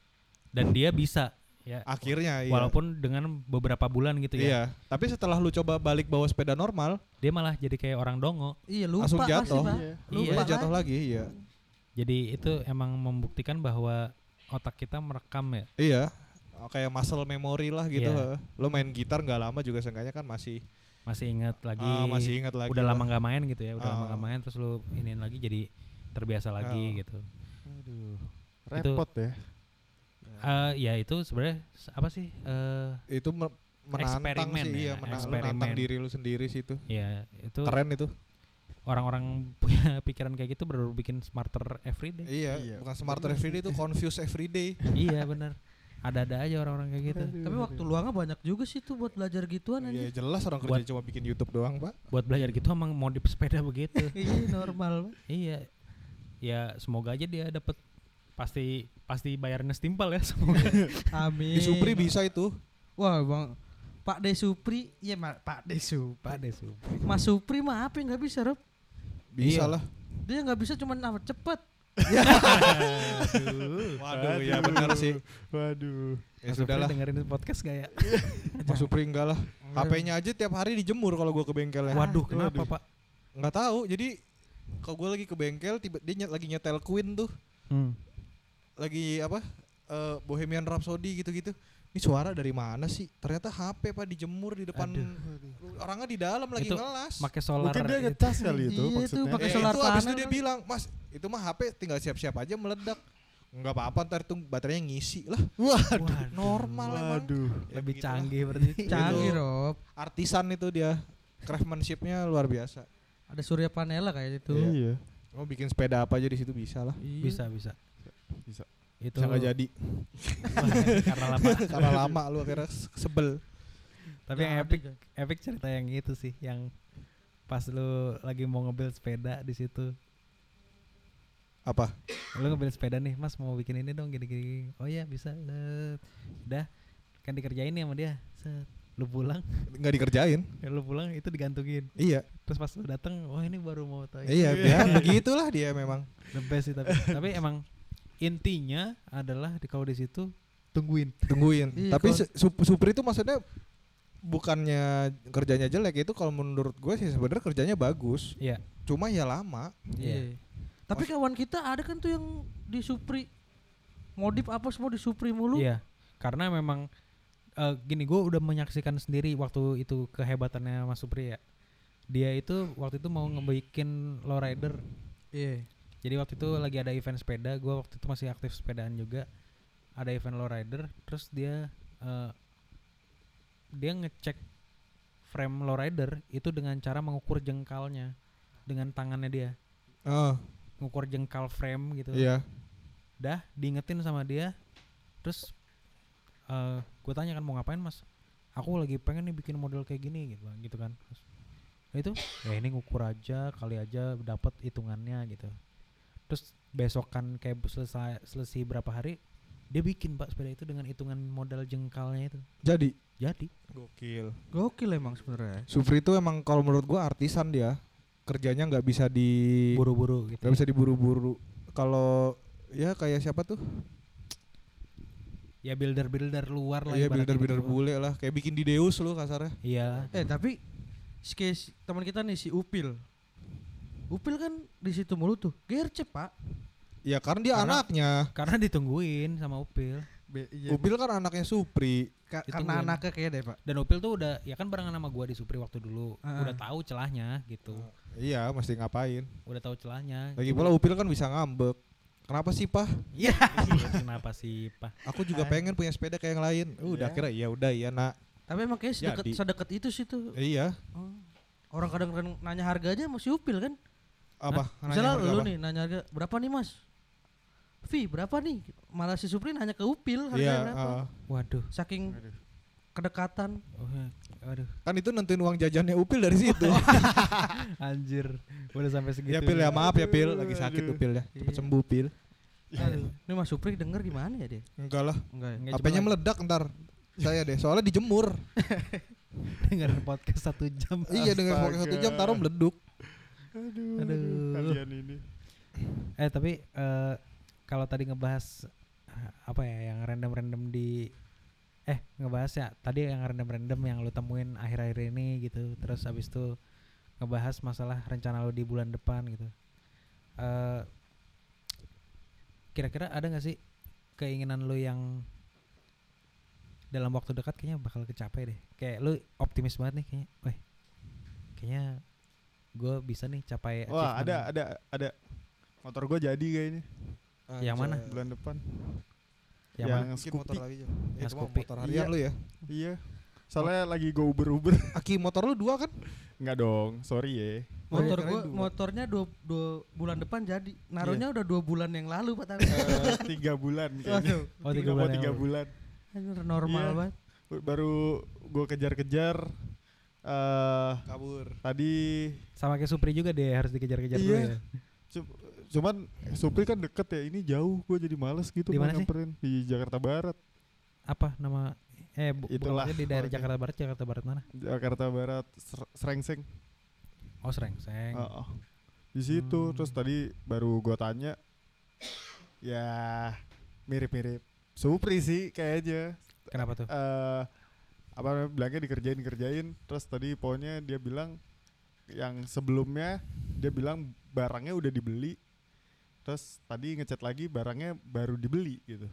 Dan dia bisa ya. Akhirnya iya. Walaupun dengan beberapa bulan gitu ya. Iya, tapi setelah lu coba balik bawa sepeda normal, Dia malah jadi kayak orang dongo. Iya, lupa Langsung pasti, jatuh. Pak. Iya. Lupa Iya. jatuh lagi, iya. Jadi itu emang membuktikan bahwa otak kita merekam ya. Iya, kayak muscle memory lah gitu. Iya. Lo main gitar nggak lama juga seenggaknya kan masih Masih ingat lagi. ah, masih ingat lagi. udah lama nggak main gitu ya udah lama Ah. nggak main terus lu iniin lagi jadi terbiasa lagi Ah. gitu Aduh. Itu- Repot ya. Eh ya itu sebenarnya apa sih eh Itu me- menantang Eksperimen sih, ya, iya, menang- eksperimen. menantang diri lu sendiri sih itu. ya itu Keren itu. orang-orang punya pikiran kayak gitu baru bikin smarter everyday Iya, Iya. bukan smarter everyday itu confuse everyday. iya bener ada-ada aja orang-orang kayak gitu Tapi waktu luangnya banyak juga sih tuh buat belajar gituan Iya, aja. jelas orang kerja cuma bikin YouTube doang, Pak. buat belajar gitu emang modif sepeda begitu Iya, normal. iya ya semoga aja dia dapet pasti pasti bayarnya setimpal ya semoga Amin. Di Supri bisa itu. Wah, Bang. Pak De Supri, iya Ma- Pak De Supri. Pak deh Su. Mas Supri mah apa yang nggak bisa, Rob? Bisa Iya. lah. Dia nggak bisa cuma apa cepet. Waduh, ya benar sih. Waduh. Ya Mas sudah Supri lah. dengerin podcast gak ya? Mas Supri enggak lah. HP-nya aja tiap hari dijemur kalau gua ke bengkelnya. Waduh, kenapa waduh. pak? Nggak tahu. Jadi kalau gua lagi ke bengkel, tiba dia nyet, lagi nyetel Queen tuh. Hmm. lagi apa eh, Bohemian Rhapsody gitu-gitu ini suara dari mana sih ternyata HP pak dijemur di depan orangnya di dalam lagi Itu ngelas Pakai solar. Mungkin dia itu. ngecas kali itu Iya, itu maksudnya. pakai Eh, solar itu abis itu dia bilang mas itu mah HP tinggal siap-siap aja meledak nggak apa-apa ntar tuh baterainya ngisi lah Waduh, normal emang Waduh. Ya, lebih begitulah. canggih berarti. Canggih, Itu Rob. artisan itu dia craftsmanshipnya luar biasa Ada surya panela kayak itu. Iya. mau bikin sepeda apa aja di situ bisa lah Iya. Bisa bisa. Bisa. Itu nggak jadi karena lama. karena lama lu akhirnya sebel Tapi yang ada epic, epic cerita yang itu sih, yang pas lu lagi mau ngebil sepeda di situ. apa Lu ngebil sepeda nih, Mas mau bikin ini dong gini-gini. Oh iya bisa. Udah kan dikerjain nih sama dia. Set. lu pulang nggak dikerjain ya lu pulang itu digantungin iya terus pas lu datang wah ini baru mau tanya iya ya begitulah dia memang the best sih tapi tapi emang intinya adalah di kalau di situ tungguin tungguin Iya, tapi sup- supir itu maksudnya bukannya kerjanya jelek itu kalau menurut gue sih sebenarnya kerjanya bagus Iya. cuma ya lama Iya. Iya. Tapi kawan kita ada kan tuh yang di Supri modif apa semua di Supri mulu. Iya, karena memang eh, gini gue udah menyaksikan sendiri waktu itu kehebatannya Mas Supri ya. Dia itu waktu itu mau ngebikin lowrider. Iya. Jadi waktu itu lagi ada event sepeda, gue waktu itu masih aktif sepedaan juga. Ada event lowrider, terus dia eh, dia ngecek frame lowrider itu dengan cara mengukur jengkalnya dengan tangannya dia, oh. Mengukur jengkal frame gitu. iya. Dah diingetin sama dia terus eh gue tanya kan mau ngapain mas? Aku lagi pengen nih bikin model kayak gini gitu gitu kan. Terus, "Ya itu ya ini ngukur aja kali aja dapat hitungannya gitu terus besokan kayak selesai selesai berapa hari dia bikin pak sepeda itu dengan hitungan model jengkalnya itu. Jadi? Jadi. Gokil. Gokil emang sebenarnya. Supri itu emang kalau menurut gua artisan dia kerjanya nggak bisa di buru-buru gitu nggak bisa diburu-buru. Kalau ya kayak siapa tuh? Ya builder builder luar lah iya ibaratnya builder builder gitu. bule lah. Kayak bikin di Deus lu kasarnya. Iya. Eh tapi si- teman kita nih si Upil. Upil kan di situ mulu tuh. Gercep, Pak. ya karena dia Karena- anaknya karena ditungguin sama Upil Upil kan anaknya Supri Ka- Itu karena anaknya kayak deh, Pak. dan Upil tuh udah ya kan barengan sama gua di Supri waktu dulu Ah. udah tahu celahnya gitu iya mesti ngapain udah tahu celahnya lagi pula Upil kan bisa ngambek kenapa sih pah Iya. Kenapa sih, Pak? aku juga pengen punya sepeda kayak yang lain udah Iya. kira iya udah iya nak Tapi emang kayak sedekat, sedekat itu sih tuh. iya Oh. Orang kadang kadang nanya harga aja masih Upil kan. Apa Nanya Misalnya lu apa? nih nanya harga berapa nih, Mas? Vi, berapa nih? Malah si Supri nanya ke Upil harga iya berapa. ah. Waduh. Saking kedekatan. Oh, ya. Waduh. kan itu nentuin uang jajannya Upil dari situ Anjir. Udah sampai segitu. ya Pil ya maaf ya Pil lagi sakit Aduh. tuh Pil ya cepet Iya. sembuh Pil Aduh, ini Mas Supri denger gimana ya dia? enggak lah Enggak ya? Cuma meledak ntar saya deh soalnya dijemur dengerin podcast satu jam. iya Astaga. fokus satu jam taruh meleduk Aduh, Aduh. kalian ini. Eh tapi eh, kalau tadi ngebahas eh, apa ya yang random-random di eh ngebahas ya tadi yang random-random yang lu temuin akhir-akhir ini gitu terus habis itu ngebahas masalah rencana lu di bulan depan gitu eh kira-kira ada nggak sih keinginan lu yang dalam waktu dekat kayaknya bakal kecapai deh kayak lu optimis banget nih kayaknya weh kayaknya gue bisa nih capai Wah, achievement ada ada ada motor gua jadi kayaknya Yang mana? Anjay. bulan depan. yang yang mana? Mungkin motor Scoopy. lagi Jol. Yang itu mah Scoopy. motor harian Iya. lu ya Iya. Soalnya lagi go Uber-Uber. Aki motor lu dua kan Enggak dong, sorry ya. Motor gua dua. motornya dua, dua bulan depan jadi. Naruhnya udah dua bulan yang lalu Pak Tari. Eh, tiga bulan kayaknya. Oh, tiga Mau bulan yang tiga bulan. normal Iya. banget. Baru gua kejar-kejar eh kabur tadi sama kayak Supri juga deh harus dikejar-kejar dulu Iya. ya. cu- cuman Supri kan deket ya ini jauh gue jadi males gitu Di mana sih? di Jakarta Barat Apa nama eh bu, Itulah. di daerah. Jakarta Barat Jakarta Barat mana? Jakarta Barat Ser- Serengseng Oh Serengseng. Heeh. di situ Hmm. terus tadi baru gue tanya ya mirip-mirip Supri sih kayaknya Kenapa tuh? eh apa namanya, bilangnya dikerjain dikerjain terus tadi pokoknya dia bilang yang sebelumnya dia bilang barangnya udah dibeli terus tadi ngechat lagi barangnya baru dibeli gitu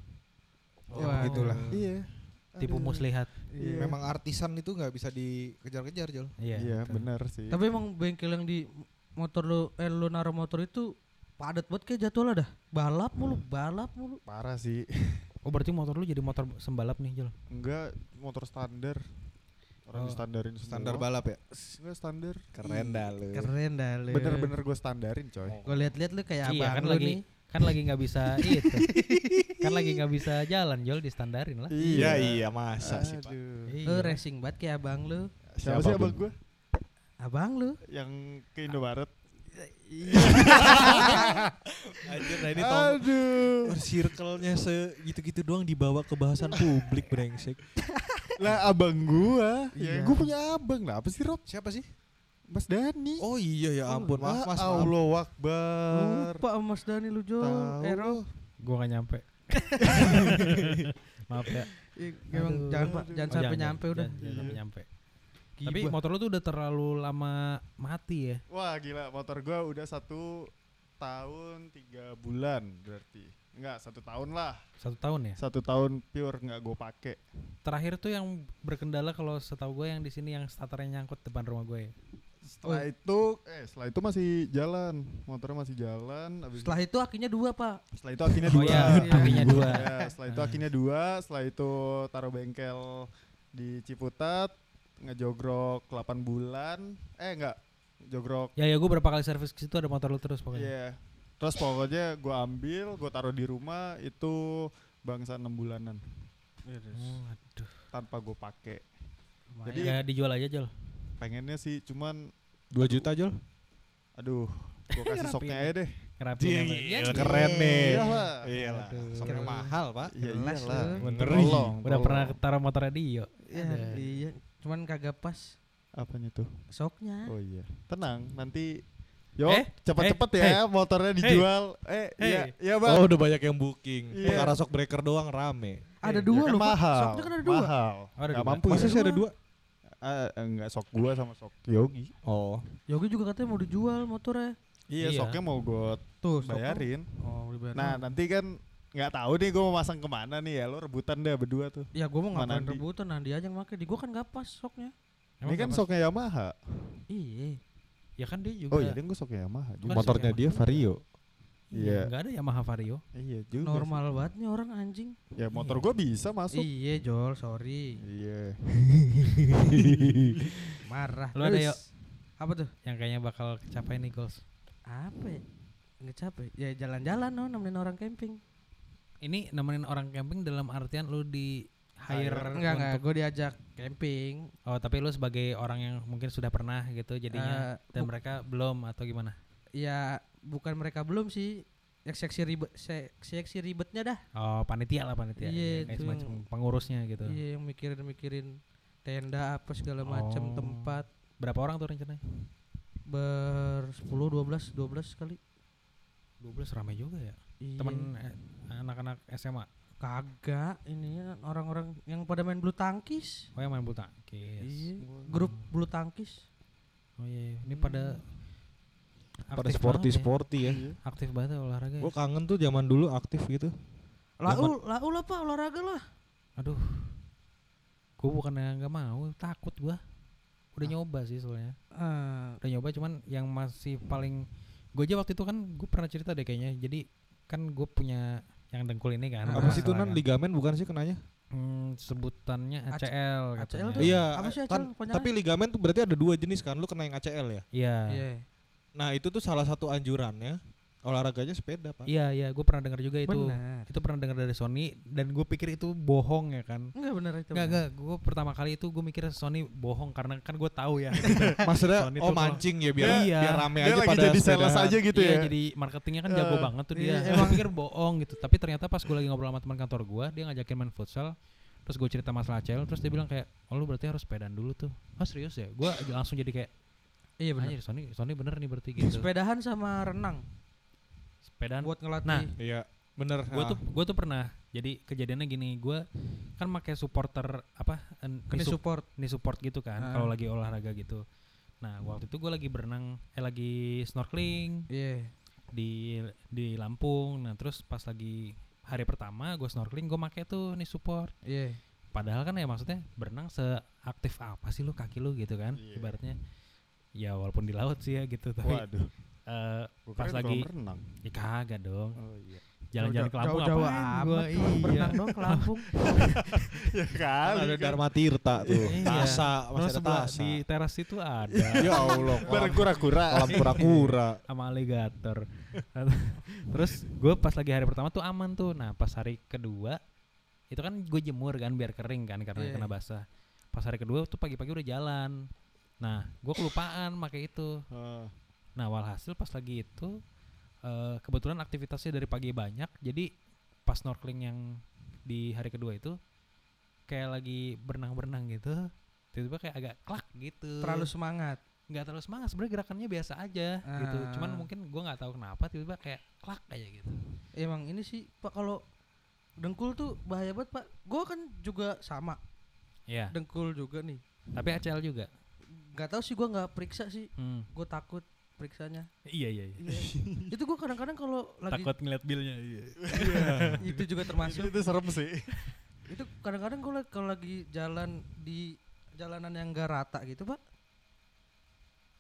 Ya, begitulah. iya Tipu Aduh. muslihat. Iya. memang artisan itu nggak bisa dikejar-kejar Jol Iya. iya benar sih Tapi emang bengkel yang di motor lu eh lu naruh motor itu padat banget kayak jadwalnya dah. Balap mulu, balap mulu. parah sih Oh berarti motor lu jadi motor sembalap nih Jol. enggak motor standar orang Oh, standarin standar balap ya enggak standar keren dah lu Keren dah lu. bener-bener gue standarin coy Gue lihat-lihat lu kayak Iya, abang kan lu lagi- nih. Kan lagi nggak bisa itu. kan lagi nggak bisa jalan Jol di standarin lah. iya iya masa sih pak Aduh. Lu racing banget kayak abang lu. siapa, Siapa, sih Bang? abang gue Abang lu. yang ke Indomaret Anjir, nah ini aduh circle-nya se gitu-gitu doang dibawa ke bahasan publik brengsek lah abang gua. Iya. Ya, gua punya abang lah. Apa sih Rob? Siapa sih? Mas Dani. Oh iya ya ampun, maaf Mas. Allah Akbar. Lupa sama Mas Dani lu Jo. Eh, Ro. lu. Gua gak nyampe. Maaf ya. Emang jangan jangan Oh, sampai nyampe udah. Jangan, jangan sampai nyampe. Gibah. Tapi motor lu tuh udah terlalu lama mati ya. Wah gila motor gua udah satu tahun tiga bulan berarti. Enggak satu tahun lah. Satu tahun ya. Satu tahun pure nggak gue pakai. Terakhir tuh yang berkendala kalau setahu gue yang di sini yang starternya nyangkut depan rumah gue. Setelah itu eh setelah itu masih jalan, motornya masih jalan. Abis Setelah itu akhirnya dua Pak. setelah itu akhirnya Oh dua. iya, Iya. akhirnya dua. Ya, setelah itu akhirnya dua, setelah itu taruh bengkel di Ciputat, ngejogrok 8 bulan. Eh enggak, jogrok. Ya ya gue berapa kali servis ke situ ada motor lu terus Iya. pokoknya. Terus pokoknya gua ambil, gua taruh di rumah itu bangsa 6 bulanan Oh, aduh. tanpa gue pakai. Jadi ya dijual aja Jol. Pengennya sih cuman 2 juta Jol. aduh, gua kasih soknya ya. aja deh. Iya, iya, Ya, keren nih. Iyalah. Aduh. Soknya mahal, Pak. Iya. Ngeri. Tolong, Udah pernah taruh motor radio. Iya, Ada. iya. Cuman kagak pas Apanya tuh? soknya. Oh iya. Tenang, nanti Yo, Eh, cepet-cepet eh, ya motornya dijual. Eh, Hey. iya, iya Bang. Oh, udah banyak yang booking. Iya. Perkara shock breaker doang rame. Ada Eh, Ya dua kan loh, mahal. Soknya kan ada dua. Mahal. Oh, ada Nggak dua. mampu Masa ya? sih ada dua? Ah, enggak sok gua sama sok Yogi. Oh. Yogi juga katanya mau dijual motornya. Iya, Iya. soknya mau gue Tuh, bayarin. Oh, dibayar. Nah, nanti kan nggak tahu nih gue mau masang ke mana nih ya. Lo rebutan deh berdua tuh. ya gua mau ngapain Nandi. rebutan Nandi aja yang make. Di gua kan gak pas soknya. Ini kan nggak pas? soknya Yamaha. Iya. Ya kan dia juga. Oh iya, gue soknya Yamaha. Juga. Motornya dia Yamaha. Vario. Iya. Iya. Enggak ada Yamaha Vario. Iya juga. Normal banget nih orang anjing. sih. Ya motor gue bisa masuk. Iya, Jol, sorry. Iya. Marah. Lu ada. Yok? Apa tuh? Yang kayaknya bakal kecapai nih goals. Apa ya? Nggak capek. Ya jalan-jalan no, nemenin orang camping. Ini nemenin orang camping dalam artian lu di hire Enggak, enggak. Gue diajak camping. Oh, tapi lu sebagai orang yang mungkin sudah pernah gitu jadinya Eh, dan mereka belum atau gimana? Ya, bukan mereka belum sih. Yang seksi ribet, se- seksi ribetnya dah. Oh, panitia lah panitia. Iya, itu semacam pengurusnya gitu. Iya, yang mikirin-mikirin tenda apa segala macam Oh. tempat Berapa orang tuh rencananya? ber 10 12 12 kali. 12 ramai juga ya. Iya. Temen eh, anak-anak SMA. kagak ini kan orang-orang yang pada main bulu tangkis. Oh, yang main bulu tangkis. Iya, grup bulu tangkis. Oh iya, ini pada Pada aktif sporty banget ya. sporty ya. Aktif banget ya olahraga. ya. Gue kangen tuh zaman dulu aktif gitu. Lau, lau lah pak olahraga lah. Aduh. Gue bukan yang nggak mau, takut gua. Udah Ah. nyoba sih soalnya. Ah, Udah nyoba cuman yang masih paling gue aja waktu itu kan gue pernah cerita deh kayaknya. Jadi kan gue punya yang dengkul ini kan. Apa sih itu nan kan. ligamen bukan sih kenanya? Hmm, sebutannya AC- ACL ACL katanya. tuh Iya, apa sih kan, ACL? Panjangnya? tapi ligamen tuh berarti ada dua jenis kan. Lu kena yang ACL ya. Iya. Iya. Nah, itu tuh salah satu anjurannya olahraganya sepeda, Pak. Iya, iya, gue pernah dengar juga itu. Benar. Itu pernah dengar dari Sony dan gue pikir itu bohong ya kan. Enggak benar itu. Enggak, enggak, gue pertama kali itu gue mikir Sony bohong karena kan gue tahu ya. Maksudnya Sony oh mancing ya biar Iya. biar rame Dia aja lagi pada jadi sales aja gitu iya, ya. jadi marketingnya kan jago Eh, banget tuh dia. iya, Emang pikir bohong gitu. Tapi ternyata pas gue lagi ngobrol sama teman kantor gue, dia ngajakin main futsal. Terus gue cerita masalah ACL, terus dia bilang kayak, oh lu berarti harus sepedaan dulu tuh. Oh serius ya? Gue langsung jadi kayak, Iya benar. anjir Sony, Sony bener nih berarti gitu. Sepedahan sama renang Sepedaan. buat ngelatih. Nah, Iya, bener. gue Ah. tuh gue tuh pernah. Jadi kejadiannya gini, gue kan pakai supporter apa? knee sup- support. knee support gitu kan, Ah. kalau lagi olahraga gitu. Nah waktu itu gue lagi berenang, eh lagi snorkeling Iya. di di Lampung. Nah terus pas lagi hari pertama gue snorkeling, gue pakai tuh nih support. Iya. Padahal kan ya maksudnya berenang seaktif apa sih lu kaki lu gitu kan, Iya. ibaratnya. Ya walaupun di laut sih ya gitu, tapi Waduh. Eh, Gua pas lagi renang. ya kagak dong. Oh iya. Jalan-jalan ke Lampung ngapain amat gua? Iya. berenang dong ke Lampung. ya Kan kali. ada. Dharma Tirta tuh. Iya. Tasa, Terus masih ada tasa. di teras itu ada Ya Allah, Bareng kura-kura. kolam kura-kura. sama aligator. Terus gue pas lagi hari pertama tuh aman tuh. Nah pas hari kedua itu kan gue jemur kan biar kering kan karena Iya. kena basah. Pas hari kedua tuh pagi-pagi udah jalan. Nah gue kelupaan pakai itu. Nah walhasil pas lagi itu eh, kebetulan aktivitasnya dari pagi banyak. Jadi pas snorkeling yang di hari kedua itu kayak lagi berenang-berenang gitu tiba-tiba kayak agak klak gitu Terlalu semangat. nggak terlalu semangat sebenarnya gerakannya biasa aja gitu Ah. cuman mungkin gua nggak tahu kenapa tiba-tiba kayak klak aja gitu Emang ini sih Pak kalau dengkul tuh bahaya banget Pak. Gua kan juga sama ya dengkul juga nih. tapi ACL juga Gak tahu sih gua nggak periksa sih. Hmm. Gue takut periksanya. iya iya, iya. itu gua kadang-kadang kalau lagi takut ngeliat bilnya iya. itu juga termasuk itu serem sih itu kadang-kadang gue kalau lagi jalan di jalanan yang gak rata gitu pak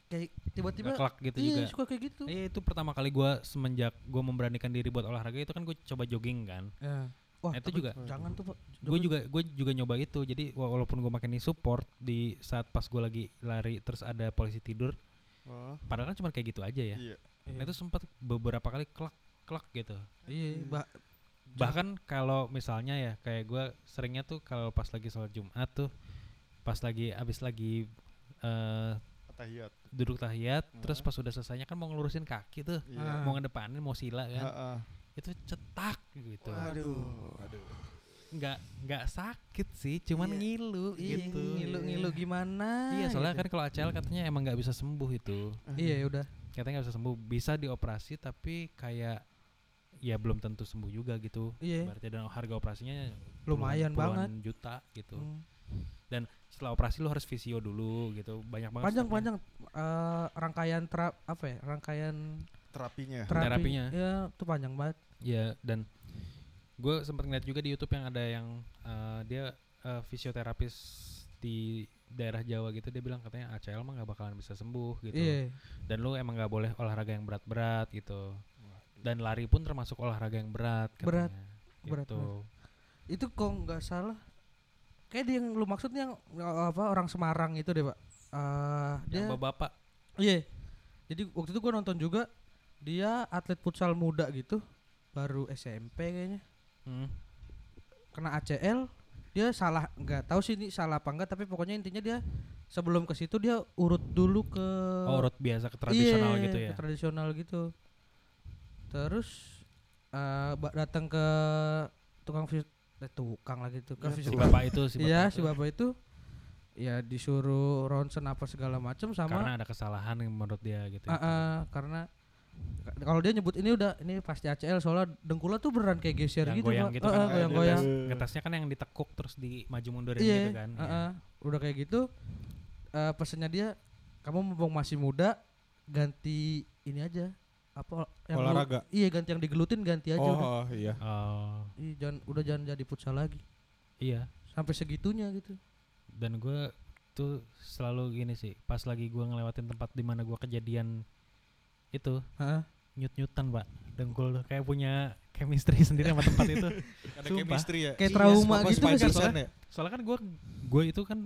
kayak tiba-tiba klak gitu iya juga suka kayak gitu Iya itu pertama kali gua semenjak gua memberanikan diri buat olahraga itu kan gue coba jogging kan ya. wah Nah, itu juga. jangan tuh pak gue juga gue juga nyoba itu jadi wa- walaupun gue makin support di saat pas gue lagi lari terus ada polisi tidur oh, padahal kan cuma kayak gitu aja ya. Iya. Nah, itu sempat beberapa kali klak klak gitu. Iya ba- bahkan kalau misalnya ya kayak gue seringnya tuh kalau pas lagi sholat jumat tuh pas lagi abis lagi eh tahiyat duduk tahiyat terus Hmm. pas udah selesainya kan mau ngelurusin kaki tuh iya. Ah. mau ngedepanin mau sila kan. Heeh. itu cetak gitu. Waduh. Nggak nggak sakit sih cuman Iya. ngilu iya, gitu. ngilu-ngilu gimana iya soalnya gitu. kan kalau ACL katanya emang nggak bisa sembuh itu. Iya ya udah. Katanya nggak bisa sembuh bisa dioperasi tapi kayak ya belum tentu sembuh juga gitu. Iya. Berarti dan harga operasinya lumayan puluhan banget. juta gitu. Hmm. dan setelah operasi lu harus visio dulu gitu banyak banget panjang stepnya. panjang. Eh, rangkaian tra apa ya rangkaian terapinya. terapi Terapinya. ya itu panjang banget. Ya dan gue sempat ngeliat juga di YouTube yang ada yang eh, dia eh, fisioterapis di daerah Jawa gitu dia bilang katanya ACL mah nggak bakalan bisa sembuh gitu. Iya. Dan lu emang nggak boleh olahraga yang berat-berat gitu. Dan lari pun termasuk olahraga yang berat Berat. katanya. Berat, gitu. itu kok nggak salah? Kayak dia yang lu maksud yang uh, apa orang Semarang itu deh pak. Dia yang bapak iya. Jadi waktu itu gua nonton juga dia atlet futsal muda gitu baru SMP kayaknya hmm. kena ACL dia salah nggak tahu sih ini salah apa enggak tapi pokoknya intinya dia sebelum ke situ dia urut dulu ke oh urut biasa ke tradisional Iya, gitu ya ke tradisional gitu terus ba- datang ke tukang fis eh, tukang lagi tuh ke Ya, si bapak itu si bapak Iya itu. si bapak itu ya disuruh ronsen apa segala macam sama karena ada kesalahan yang menurut dia gitu Ah, ah, karena ka- kalau dia nyebut ini udah ini pasti ACL soalnya dengkulnya tuh beneran kayak geser yang gitu goyang Pak. gitu Ah, kan ah, goyang-goyang Ngetes- ngetesnya kan yang ditekuk terus di maju mundurin iya gitu kan iya. ah. udah kayak gitu eh pesennya dia kamu mumpung masih muda ganti ini aja apa yang lu- Olahraga. iya ganti yang digelutin ganti aja udah Oh iya. Oh, Ih, jangan udah jangan jadi futsal lagi iya sampai segitunya gitu dan gue tuh selalu gini sih pas lagi gua ngelewatin tempat di mana gua kejadian itu Heeh. nyut nyutan pak dengkul tuh kayak punya chemistry sendiri sama tempat itu Ada Sumpah. chemistry ya. kayak Iya, trauma Apa gitu sih Spiderson ya? soalnya kan gue gue itu kan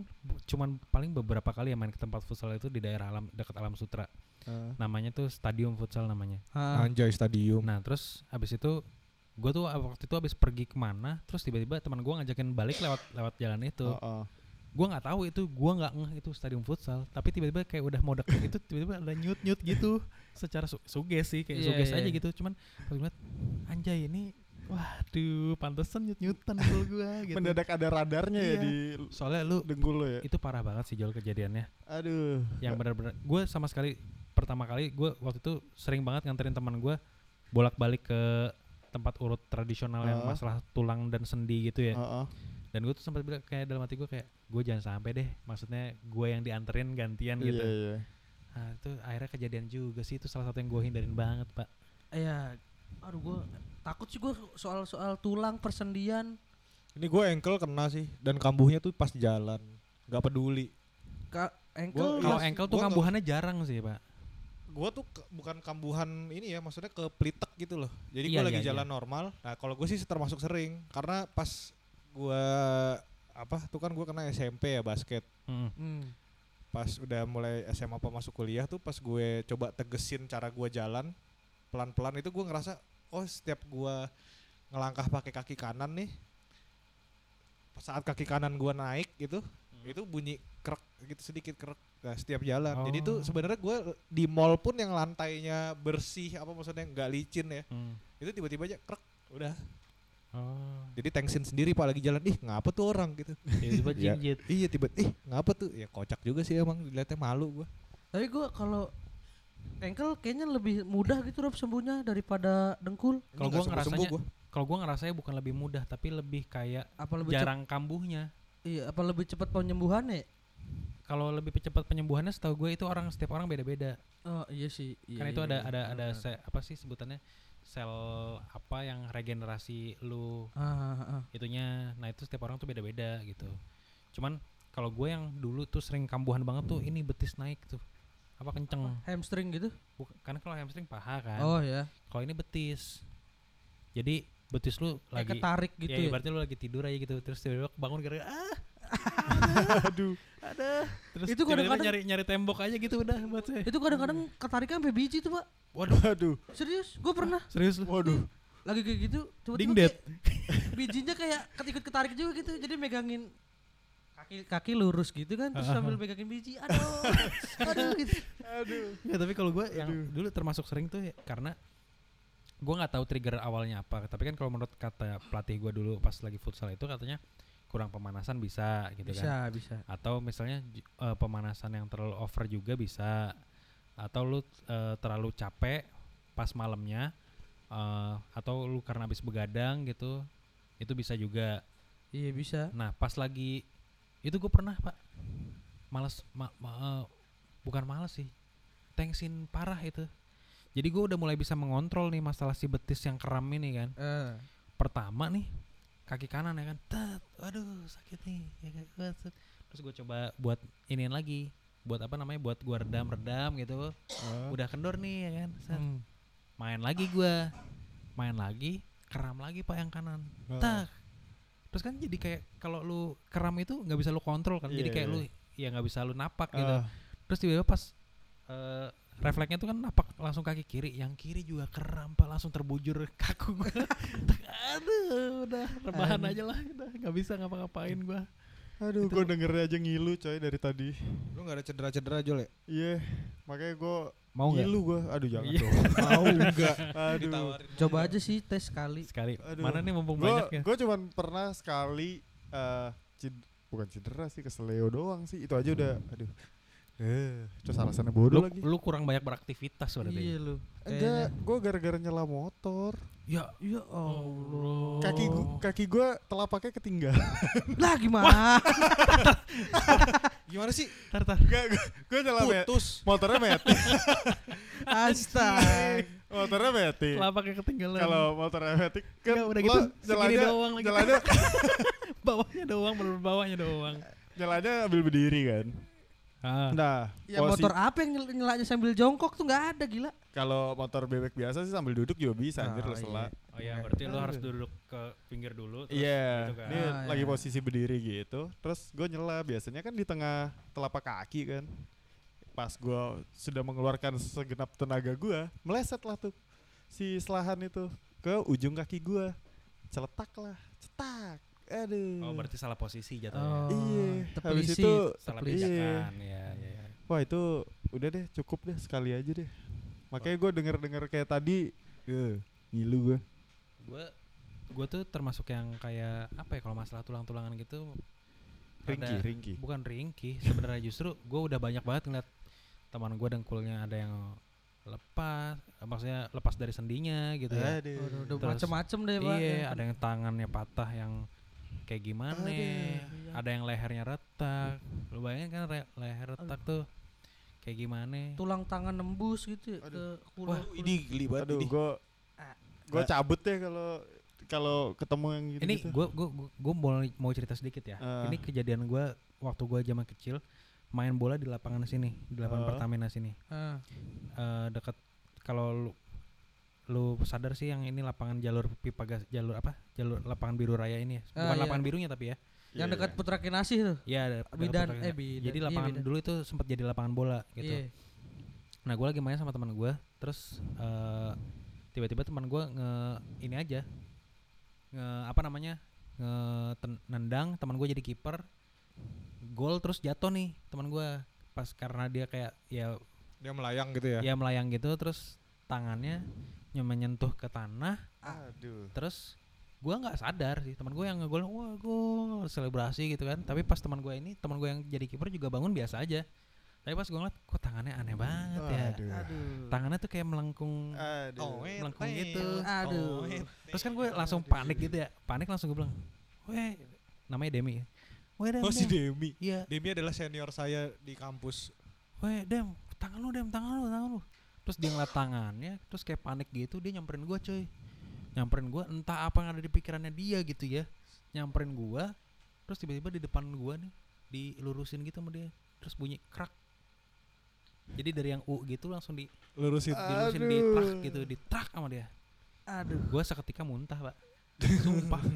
cuman paling beberapa kali ya main ke tempat futsal itu di daerah alam dekat alam sutra Ah. namanya tuh stadium futsal namanya Heeh. Anjay stadium. nah terus abis itu gue tuh waktu itu abis pergi ke mana terus tiba-tiba teman gue ngajakin balik lewat lewat jalan itu Heeh. Gue nggak tahu itu gue nggak ngeh itu stadium futsal tapi tiba-tiba kayak udah mau deket itu tiba-tiba ada nyut nyut gitu secara su suges sih kayak Iya, suges iya. aja gitu cuman pas gue liat anjay ini waduh pantesan nyut nyutan dengkul gue gitu mendadak ada radarnya ya Iya. di soalnya lu dengkul lo ya itu parah banget sih Jol kejadiannya aduh yang benar-benar gue sama sekali pertama kali gue waktu itu sering banget nganterin teman gue bolak-balik ke tempat urut tradisional yang Ah. masalah tulang dan sendi gitu ya Heeh. Dan gue tuh sempat bilang kayak dalam hati gue kayak gue jangan sampai deh maksudnya gue yang dianterin gantian iya gitu iya nah itu akhirnya kejadian juga sih itu salah satu yang gue hindarin banget pak Iya, aduh gua takut sih gua soal-soal tulang persendian Ini gue ankle kena sih dan kambuhnya tuh pas jalan. Gak peduli. ka ankle Gua- kalau Iya, ankle tuh nggak- kambuhannya jarang sih pak Gue tuh ke- bukan kambuhan ini ya, maksudnya ke plitek gitu loh. Jadi gue Iya, lagi iya, jalan normal. Nah kalau gue sih termasuk sering karena pas gue apa tuh kan gue kena SMP ya basket. Mm. Hmm. Pas udah mulai SMA apa masuk kuliah tuh pas gue coba tegesin cara gue jalan pelan-pelan itu gue ngerasa oh setiap gue ngelangkah pakai kaki kanan nih saat kaki kanan gue naik gitu itu bunyi krek gitu sedikit krek nah, setiap jalan jadi tuh Oh. sebenarnya gue di mall pun yang lantainya bersih apa maksudnya nggak licin ya Mm. itu tiba-tiba aja krek udah Oh. Jadi tensin sendiri pak lagi jalan, ih ngapa tuh orang gitu. Tiba-tiba Iya. jinjit. iya tiba, ih ngapa tuh? Ya kocak juga sih emang dilihatnya malu gua. Tapi gua kalau ankle kayaknya lebih mudah gitu Rob sembuhnya daripada dengkul. Kalau gua ngerasanya kalau gua ngerasanya bukan lebih mudah tapi lebih kayak Apa lebih cep- jarang kambuhnya. iya, apa lebih cepat penyembuhannya? Kalau lebih cepat penyembuhannya setahu gue itu orang setiap orang beda-beda. Oh iya sih. Iya, kan itu iya, ada iya, ada ada se- apa sih sebutannya sel apa yang regenerasi lu Ah, ah, ah. itunya. Nah, itu setiap orang tuh beda-beda gitu. Cuman kalau gue yang dulu tuh sering kambuhan banget tuh ini betis naik tuh. Apa kenceng. hamstring gitu. Buk- karena kalau hamstring paha kan. Oh ya. Kalau ini betis. Jadi betis lu Kayak lagi ketarik gitu ya, ya. ibaratnya lu lagi tidur aja gitu terus tiba-tiba bangun gara-gara ah Aduh. ada terus Itu kadang-kadang- nyari nyari tembok aja gitu udah buat saya Itu kadang-kadang ketariknya sampai biji tuh, Pak. Waduh. Waduh. Serius, gue pernah serius lu Waduh. lagi kayak gitu tiba-tiba Ding kayak bijinya kayak ket- ikut ketarik juga gitu. Jadi megangin kaki kaki lurus gitu kan terus sambil megangin biji. Aduh. aduh gitu. Aduh. ya tapi kalau gue yang dulu termasuk sering tuh ya, karena gue nggak tahu trigger awalnya apa tapi kan kalau menurut kata pelatih gue dulu pas lagi futsal itu katanya kurang pemanasan bisa gitu kan Bisa, bisa. atau misalnya eh, pemanasan yang terlalu over juga bisa atau lu eh, terlalu capek pas malamnya eh, atau lu karena habis begadang gitu itu bisa juga Iya, bisa. nah pas lagi itu gue pernah pak males ma- ma- eh, bukan males sih tensin parah itu jadi gue udah mulai bisa mengontrol nih masalah si betis yang kram ini kan Eh. pertama nih kaki kanan ya kan tet aduh sakit nih ya kan, terus gue coba buat iniin lagi buat apa namanya buat gua redam redam gitu Ah. udah kendor nih ya kan set. Hmm. main lagi gua main lagi keram lagi pak yang kanan Ah. tak terus kan jadi kayak kalau lu keram itu nggak bisa lu kontrol kan jadi Iya, kayak iya. lu ya nggak bisa lu napak gitu Ah. terus tiba-tiba pas eh, refleksnya tuh kan napak langsung kaki kiri yang kiri juga keram pak langsung terbujur kaku gua aduh udah rebahan Aduh. aja lah udah nggak bisa ngapa-ngapain gua Aduh, gue dengernya aja ngilu coy dari tadi. Lu gak ada cedera-cedera Jol ya? Iya, makanya gue mau nggak ngilu gue. Aduh jangan Iya. dong. Mau enggak? Aduh. Ditawarin. Coba aja sih tes sekali. sekali Aduh. mana nih mumpung Gue banyak ya gue cuman pernah sekali eh cid- bukan cedera sih kesleo doang sih. Itu aja udah aduh. Eh, terus alasannya bodoh lu, lagi. lu kurang banyak beraktivitas berarti Iya lu. Enggak, gue gara-gara nyela motor. ya Ya Allah. Kaki gua, kaki gue telapaknya ketinggalan. Lah gimana? Gimana sih? tar tar Enggak, gue nyela met. Putus. Motornya metik. Astaga. motornya metik. telapaknya ketinggalan Kalau motornya metik kan Enggak, udah gitu segini nyelanya, doang lagi. nyelanya, bawahnya doang bener bawahnya doang nyelanya ambil berdiri kan. Ah. Nah, Ya posi- motor apa yang nyelanya sambil jongkok tuh nggak ada gila. kalau motor bebek biasa sih sambil duduk juga bisa anjir Oh, lo sela. oh iya berarti lu harus duduk ke pinggir dulu terus Iya, gitu kan. dia Ah, lagi iya. posisi berdiri gitu. Terus gue nyela, biasanya kan di tengah telapak kaki kan. Pas gue sudah mengeluarkan segenap tenaga gue, meleset lah tuh si selahan itu ke ujung kaki gue, celetak lah, cetak. Aduh. oh berarti salah posisi jatuhnya Oh, Iya, habis itu salah pijakan ya ya ya wah itu udah deh cukup deh sekali aja deh. Makanya gue denger-denger kayak tadi, eh, ngilu gue. gue gue tuh termasuk yang kayak apa ya kalau masalah tulang-tulangan gitu Ringki, ringki. bukan ringkih sebenarnya justru gue udah banyak banget ngeliat teman gue dengkulnya ada yang lepas maksudnya lepas dari sendinya gitu ya Aduh. Udah, udah Terus- macem-macem deh pak. iya ada yang tangannya patah yang kayak gimana Aduh, iya. ada yang lehernya retak lu bayangin kan re- leher retak tuh kayak gimana tulang tangan nembus gitu ya, ke kulit. Wah, ini geli banget Aduh, ini. gue Ah. gue cabut deh kalau kalau ketemu yang gitu. ini gue gue gue mau mau cerita sedikit ya Ah. ini kejadian gue waktu gue zaman kecil main bola di lapangan sini di lapangan Ah. Pertamina sini Ah. Eh dekat kalau lu sadar sih yang ini lapangan jalur pipa gas jalur apa jalur lapangan biru raya ini ya bukan Ah, iya. lapangan birunya tapi ya yang dekat Putra Kinasih tuh. ya Bidan, eh, bidan. jadi Iya, lapangan bidan. dulu itu sempat jadi lapangan bola gitu Iya. Nah gue lagi main sama teman gue, terus eh, tiba-tiba teman gue nge ini aja, nge apa namanya, nge ten- nendang teman gue jadi kiper, gol terus jatuh nih teman gue pas karena dia kayak ya Dia melayang gitu ya. ya melayang gitu, terus tangannya nye- menyentuh ke tanah, Aduh. terus gua nggak sadar sih teman gue yang ngegol wah gol selebrasi gitu kan tapi pas teman gue ini teman gue yang jadi kiper juga bangun biasa aja tapi pas gue ngeliat kok tangannya aneh banget ya Aduh. Aduh. tangannya tuh kayak melengkung Aduh. melengkung gitu Aduh. terus kan gue langsung panik gitu ya panik langsung gue bilang weh namanya Demi ya weh Dem Oh si Dem." Demi. iya Demi adalah senior saya di kampus. weh Dem tangan lu Dem tangan lu tangan lu terus dia ngeliat tangannya terus kayak panik gitu dia nyamperin gue cuy nyamperin gue entah apa yang ada di pikirannya dia gitu ya. Nyamperin gue terus tiba-tiba di depan gue nih dilurusin gitu sama dia terus bunyi krak. Jadi dari yang U gitu langsung di Lurusin. dilurusin di trak gitu di trak sama dia. Aduh. gue seketika muntah pak. Sumpah.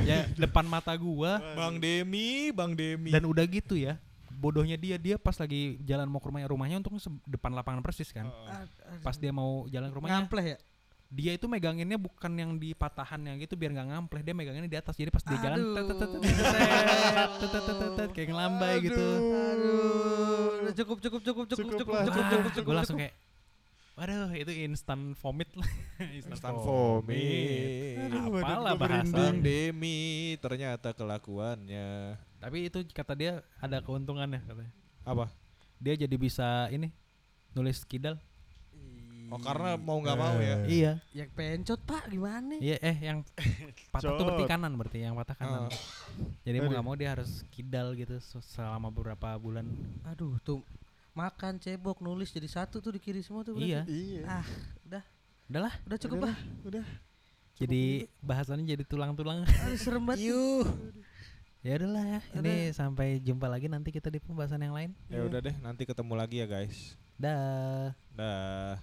Ya depan mata gue Bang Demi, Bang Demi. dan udah gitu ya bodohnya dia dia pas lagi jalan mau ke rumahnya rumahnya untuk depan lapangan persis kan pas dia mau jalan ke rumahnya ngampleh ya. dia itu meganginnya bukan yang di patahannya gitu biar nggak ngampleh dia meganginnya di atas jadi pas dia jalan kayak ngelambai gitu Aduh. Cukup cukup cukup cukup Cukup cukup cukup cukup, cukup cukup. gue langsung kayak waduh itu instant vomit lah Instan vomit. Aduh, badan apalah gua bahasa merinding. Bang Demi ternyata kelakuannya tapi itu kata dia ada keuntungannya katanya apa? dia jadi bisa ini nulis kidal Oh karena mau nggak mau ya. Eh. iya Yang pencot pak gimana? iya eh yang patah tuh berarti kanan berarti yang patah kanan Oh. jadi mau nggak mau dia harus kidal gitu se- selama beberapa bulan Aduh tuh makan cebok nulis jadi satu tuh di kiri semua tuh. berarti. iya Iya. Ah udah udahlah udah cukup Udah lah. Udah. jadi bahasannya jadi tulang-tulang Aduh serem banget. Yuh. Ya udahlah ya ini sampai jumpa lagi nanti kita di pembahasan yang lain Ya udah deh, nanti ketemu lagi ya guys. dah Dah.